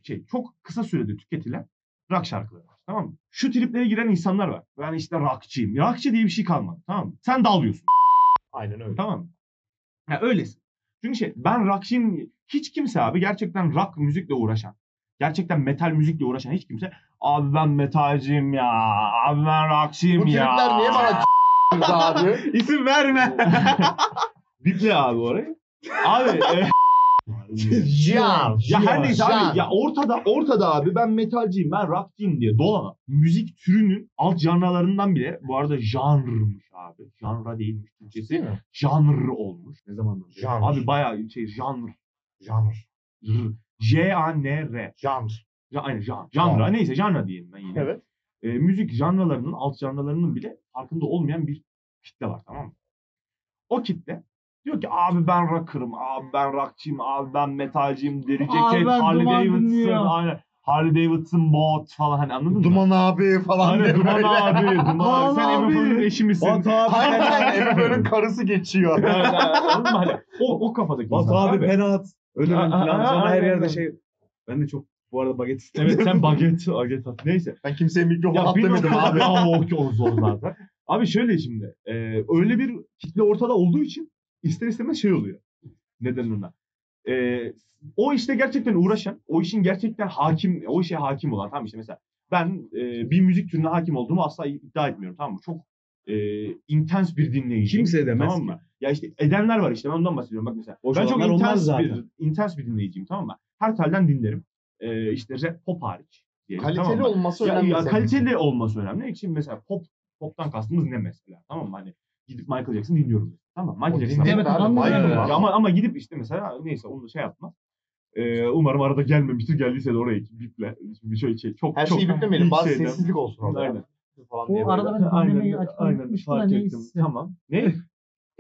şey çok kısa sürede tüketilen rock şarkıları var tamam mı? Şu triplere giren insanlar var. Ben işte rockçıyım. Rockçı diye bir şey kalmadı tamam mı? Sen dalıyorsun Aynen öyle. tamam mı? Ya öylesin. Çünkü şey ben rockçıyım hiç kimse abi gerçekten rock müzikle uğraşan gerçekten metal müzikle uğraşan hiç kimse abi ben metalciyim ya abi ben rockçıyım Bu ya. tripler niye bana abi? İsim verme. Biple abi orayı. Abi e, Can. ya her neyse abi ya ortada ortada abi ben metalciyim ben rockçıyım diye dolanan müzik türünün alt janralarından bile bu arada janrmış abi. Janra değilmiş Değil Türkçesi. mi? Janr olmuş. ne zamandan? beri? Janr. Abi bayağı şey janr. Janr. R- J-A-N-R. Janr. Ja, aynen jan. Janra neyse janra diyelim ben yine. Evet. E, müzik janralarının alt janralarının bile farkında olmayan bir kitle var tamam mı? O kitle diyor ki abi ben rocker'ım, abi ben rockçıyım, abi ben metalciyim, deri Abi ceket, ben Harley Davidson, aynen. Harley Davidson bot falan hani anladın mı? Duman abi falan. Aynen diye Duman böyle. abi, Duman abi. Sen Emre Fırın'ın abi. eşi misin? Batu abi Aynen aynen. Emre'nin karısı geçiyor. Aynen, anladın mı? Hani o, o kafadaki Batu insanlar abi penat. Aa, falan. Sonra her yerde şey. Ben de çok bu arada baget istedim. Evet sen baget, baget at. Neyse. Ben kimseye mikrofon at demedim abi. Ya o, o zor zaten. Abi şöyle şimdi. e, öyle bir kitle ortada olduğu için ister istemez şey oluyor. Neden ona? E, o işte gerçekten uğraşan, o işin gerçekten hakim, o işe hakim olan tamam işte mesela ben e, bir müzik türüne hakim olduğumu asla iddia etmiyorum tamam mı? Çok e, intens bir dinleyici. Kimse edemez tamam mı? Ya işte edenler var işte ben ondan bahsediyorum bak mesela. Boş ben çok intens bir, intens bir dinleyiciyim tamam mı? Her telden dinlerim. E, işte rap pop hariç. diyelim, Kaliteli tamam mı? olması Ya, önemli. ya kaliteli olması önemli. Şimdi mesela pop poptan kastımız ne mesela? Tamam mı? Hani gidip Michael Jackson dinliyorum. Tamam Michael Jackson dinlemek. Ya ama ama gidip işte mesela neyse onu şey yapma. Ee, umarım arada gelmemiştir. Geldiyse de orayı biple. Şimdi şöyle şey çok Her çok şeyi büklemeyelim. ilk Bazı şeyden- sessizlik olsun orada. Aynen. Falan diye Bu böyle. arada ben dinlemeyi Aynen, aynen fark ettim. Tamam. Ne?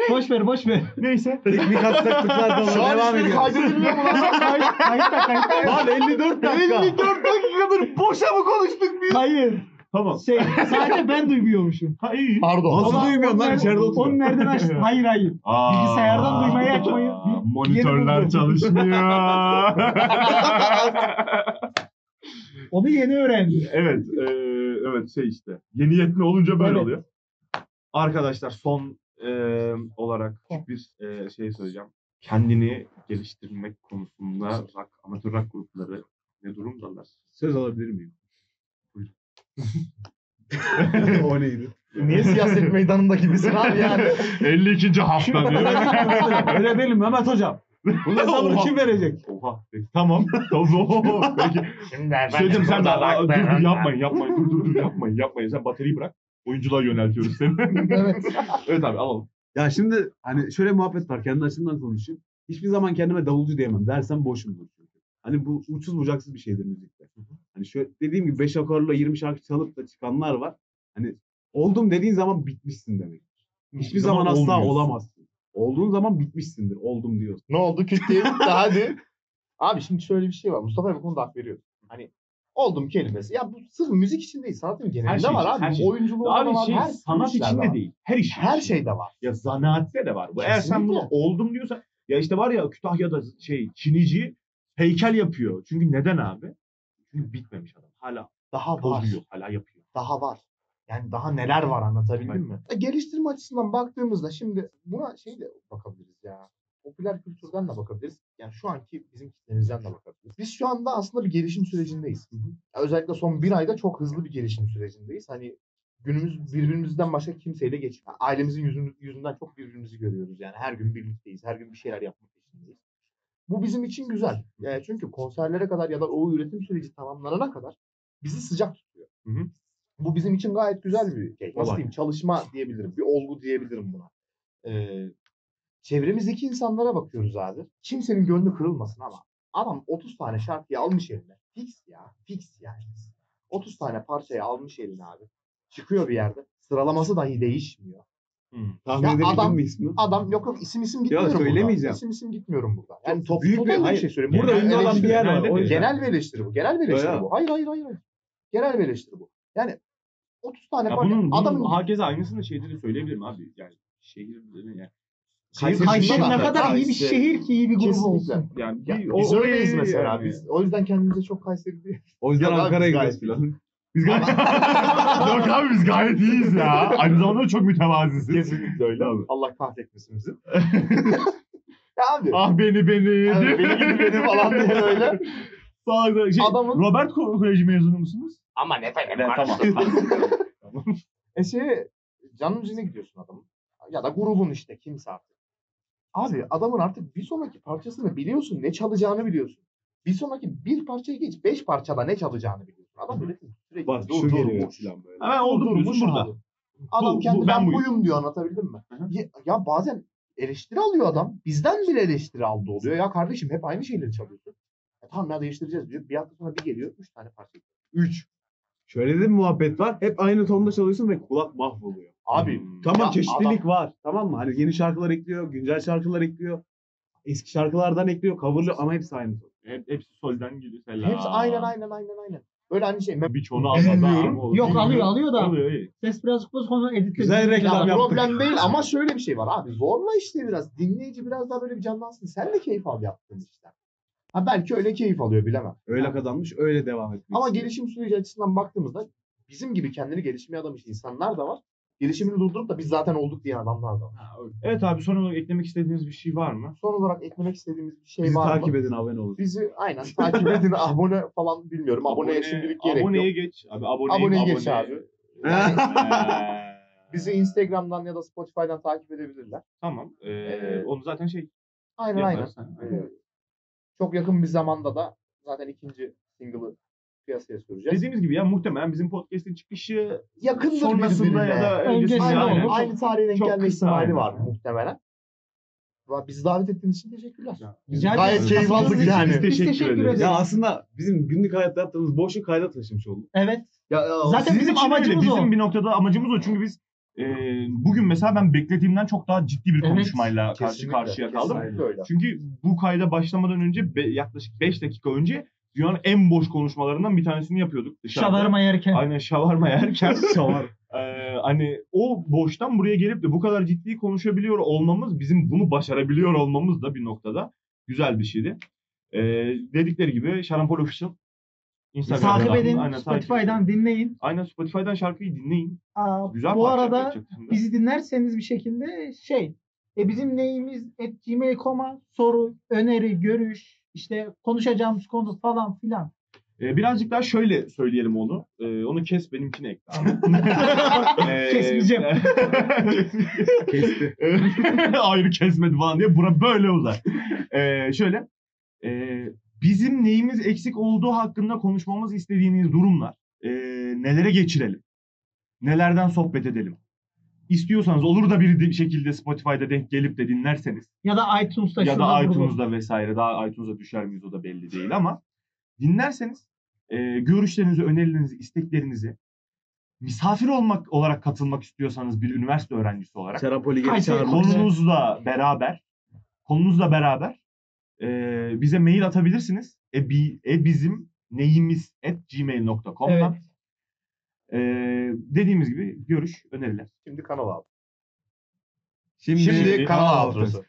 Boş ver boş ver. Neyse. Teknik aksaklıklar da Şu olur. an Devam ediyoruz. kaydedilmiyor mu lan? Kayıt- Kayıtta kayıtta. Lan 54 dakika. 54 dakikadır boşa mı konuştuk biz? Hayır. Tamam. Şey, sadece ben duymuyormuşum. Ha iyi. Pardon. Nasıl Ama duymuyorsun lan içeride Onu oturuyor. nereden açtın? Hayır hayır. Aa, Bilgisayardan duymayı açmayı bir- Monitörler çalışmıyor. Onu yeni öğrendim. evet, e, evet şey işte. Yeni yetme olunca böyle Evet. oluyor. Arkadaşlar son e, olarak küçük bir e, şey söyleyeceğim. Kendini geliştirmek konusunda rock, amatör rock grupları ne durumdalar? Söz alabilir miyim? O neydi? Niye siyaset meydanında gibisin abi yani? 52. hafta diyor. Öyle değilim Mehmet hocam. Bu hesabını kim verecek? Oha. Peki, tamam. Tamam. Peki. Şimdi Söyledim sen de dur, dur yapmayın yapmayın dur dur dur yapmayın yapmayın. Sen bataryayı bırak. Oyunculuğa yöneltiyoruz seni. Evet. evet abi alalım. Ya şimdi hani şöyle muhabbet var. Kendi açımdan konuşayım. Hiçbir zaman kendime davulcu diyemem. Dersem boşumdur çünkü. Hani bu uçsuz bucaksız bir şeydir müzikte. Hani şöyle dediğim gibi 5 akorla 20 şarkı çalıp da çıkanlar var. Hani oldum dediğin zaman bitmişsin demek. Hiçbir zaman asla olmuyorsun. olamazsın. Olduğun zaman bitmişsindir. Oldum diyorsun. Ne oldu küt diye bitti hadi. Abi şimdi şöyle bir şey var. Mustafa bu konuda hak veriyor. Hani oldum kelimesi. Ya bu sırf müzik için değil. Sanatın genelinde şey var için, abi. her şey. Oyunculuğu Abi var. şey her sanat içinde var. değil. Her iş. Her şeyde var. Ya zanaatte de var. Bu. Eğer sen bunu oldum diyorsan ya işte var ya Kütahya'da şey Çinici heykel yapıyor. Çünkü neden abi? Çünkü bitmemiş adam. Hala Daha var. bozuyor. Hala yapıyor. Daha var. Yani daha neler var anlatabildim Aynen. mi? E, Geliştirme açısından baktığımızda şimdi buna şey de bakabiliriz ya. popüler kültürden de bakabiliriz. Yani şu anki bizim kitlemizden de bakabiliriz. Biz şu anda aslında bir gelişim sürecindeyiz. Ya özellikle son bir ayda çok hızlı bir gelişim sürecindeyiz. Hani günümüz birbirimizden başka kimseyle geçmiyor. Ailemizin yüzünü, yüzünden çok birbirimizi görüyoruz. Yani her gün birlikteyiz. Her gün bir şeyler yapmak peşindeyiz. Bu bizim için güzel. Yani çünkü konserlere kadar ya da o üretim süreci tamamlanana kadar bizi sıcak tutuyor. Hı hı. Bu bizim için gayet güzel bir şey. Nasıl diyeyim? Çalışma diyebilirim. Bir olgu diyebilirim buna. Ee, çevremizdeki insanlara bakıyoruz abi. Kimsenin gönlü kırılmasın ama adam 30 tane şarkıyı almış eline. Fix ya. Fix yani. 30 tane parçayı almış eline abi. Çıkıyor bir yerde. Sıralaması dahi değişmiyor. Hı. Tahmin Ya edebildin adam- mi ismi? Adam yok yok isim isim gitmiyorum söylemeyeceğim. burada. İsim isim gitmiyorum burada. Yani Çok top, büyük bir- bir, hayır, şey söyleyeyim. Burada ünlü olan bir yer var. O. Genel bir eleştiri bu. Genel bir eleştiri Öyle. bu. Hayır hayır hayır. hayır. Genel bir eleştiri bu. Yani 30 tane Ya bunun, bunun adamın hakeza aynısını şeyde de söyleyebilirim abi. Yani şehir yani Kayseri ne da- kadar iyi bir işte- şehir ki iyi bir grup olsun. yani Ya, bir, biz o- öyleyiz mesela. yani- Biz, o yüzden kendimize çok Kayseri değil. O yüzden Ankara'ya gidiyoruz falan. Biz gayet... Yok abi biz gayet iyiyiz ya. Aynı zamanda da çok mütevaziziz. Kesinlikle öyle abi. Allah kahretmesin bizi. ya abi. Ah beni beni. Yani beni gibi beni falan diye öyle. Sağ şey, Adamın- Robert Ko- Koleji mezunu musunuz? Ama ne efendim Evet, tamam. E şeye canın üzerine gidiyorsun adamın. Ya da grubun işte kimse artık. Abi adamın artık bir sonraki parçasını biliyorsun. Ne çalacağını biliyorsun. Bir sonraki bir parçayı geç. Beş parçada ne çalacağını biliyorsun. Adam üretim sürekli Bak şu geliyor durdurmuş. falan böyle. Hemen oldu diyorsun burada. abi. Adam Bu- kendi bu- ben, ben buyum. diyor anlatabildim mi? Hı hı. Ya, ya bazen eleştiri alıyor adam. Bizden bile eleştiri aldı oluyor. Ya kardeşim hep aynı şeyleri çalıyorsun. Ya tamam ya değiştireceğiz diyor. Bir hafta sonra bir geliyor. Üç tane parça. Üç. Şöyle de bir muhabbet var. Hep aynı tonda çalıyorsun ve kulak mahvoluyor. Abi. Tamam Ya çeşitlilik var. Tamam mı? Hani yeni şarkılar ekliyor, güncel şarkılar ekliyor. Eski şarkılardan ekliyor, coverlıyor ama hepsi aynı. Hep, hepsi solden geliyor. Selam. hepsi aynen aynen aynen aynen. Böyle hani şey. Birçoğunu olur. Yok alıyor alıyor da. Alıyor iyi. Ses birazcık bozuk onu editle. Güzel reklam Ya yaptık. problem değil ama şöyle bir şey var abi. Zorla işte biraz. Dinleyici biraz daha böyle bir canlansın. Sen de keyif al yaptığın işten. Ha belki öyle keyif alıyor bilemem. Öyle kazanmış, öyle devam etmek Ama gelişim süreci açısından baktığımızda bizim gibi kendini gelişmeye adamış insanlar da var. Gelişimini durdurup da biz zaten olduk diyen adamlar da var. Evet abi son olarak eklemek istediğiniz bir şey var mı? Son olarak eklemek istediğimiz bir şey Bizi var takip mı? edin, abone olun. Bizi aynen takip edin. abone falan bilmiyorum. Aboneye şimdilik gerek aboneye yok. geç. Abi aboneye, Aboneye geç abi. Yani bizi Instagram'dan ya da Spotify'dan takip edebilirler. tamam. Ee, Ee, onu zaten şey Aynen aynen. Ha, aynen. Ee, çok yakın bir zamanda da zaten ikinci single'ı piyasaya süreceğiz. Dediğimiz gibi ya muhtemelen bizim podcast'in çıkışı Yakındır sonrasında ya da Öncesinde Aynen, olur. aynı tarihe denk gelme ihtimali var muhtemelen. Bizi davet ettiğiniz için teşekkürler. Rica gayet keyif aldık yani. Biz Teşekkür teşekkür ederiz. ederiz. Ya aslında bizim günlük hayatta yaptığımız boşu kayda taşımış olduk. Evet. Ya, Zaten Sizin bizim için öyle. amacımız bizim o. bir noktada amacımız o. Çünkü biz e, bugün mesela ben beklediğimden çok daha ciddi bir Evet, konuşmayla karşı karşıya kaldım. kesinlikle öyle. Çünkü bu kayda başlamadan önce be- yaklaşık 5 dakika önce dünyanın en boş konuşmalarından bir tanesini yapıyorduk dışarıda. Şavarma yerken. Aynen şavarma yerken. Şavar. Ee, hani o boştan buraya gelip de bu kadar ciddi konuşabiliyor olmamız bizim bunu başarabiliyor olmamız da bir noktada güzel bir şeydi. Ee, dedikleri gibi Şarampol Official Instagram'dan, Takip edin. aynen, takip Spotify'dan edin. dinleyin. Aynen Spotify'dan şarkıyı dinleyin. Aa, Güzel bu arada bizi dinlerseniz bir şekilde şey e bizim neyimiz et gmail.com'a soru, öneri, görüş, işte konuşacağımız konu falan filan. Ee, birazcık daha şöyle söyleyelim onu. Ee, onu kes benimkine ekle. Ee, Kesmeyeceğim. Kesti. Ayrı kesmedi falan diye. Bura böyle uzar. Ee, şöyle. ee, bizim neyimiz eksik olduğu hakkında konuşmamız istediğiniz durumlar. ee, nelere geçirelim? Nelerden sohbet edelim? İstiyorsanız olur da bir de- şekilde Spotify'da denk gelip de dinlerseniz Ya da iTunes'ta ya da iTunes'da vesaire daha iTunes'a düşer miyiz o da belli değil ama dinlerseniz e, görüşlerinizi, önerilerinizi, isteklerinizi misafir olmak olarak katılmak istiyorsanız bir üniversite öğrencisi olarak çağırmak. konu- konunuzla beraber konunuzla beraber e, bize mail atabilirsiniz. E, bi, e bizim neyimiz at gmail.com'dan. Evet. Ee, dediğimiz gibi görüş, öneriler. Şimdi kanal altı. Şimdi, Şimdi kanal altısı.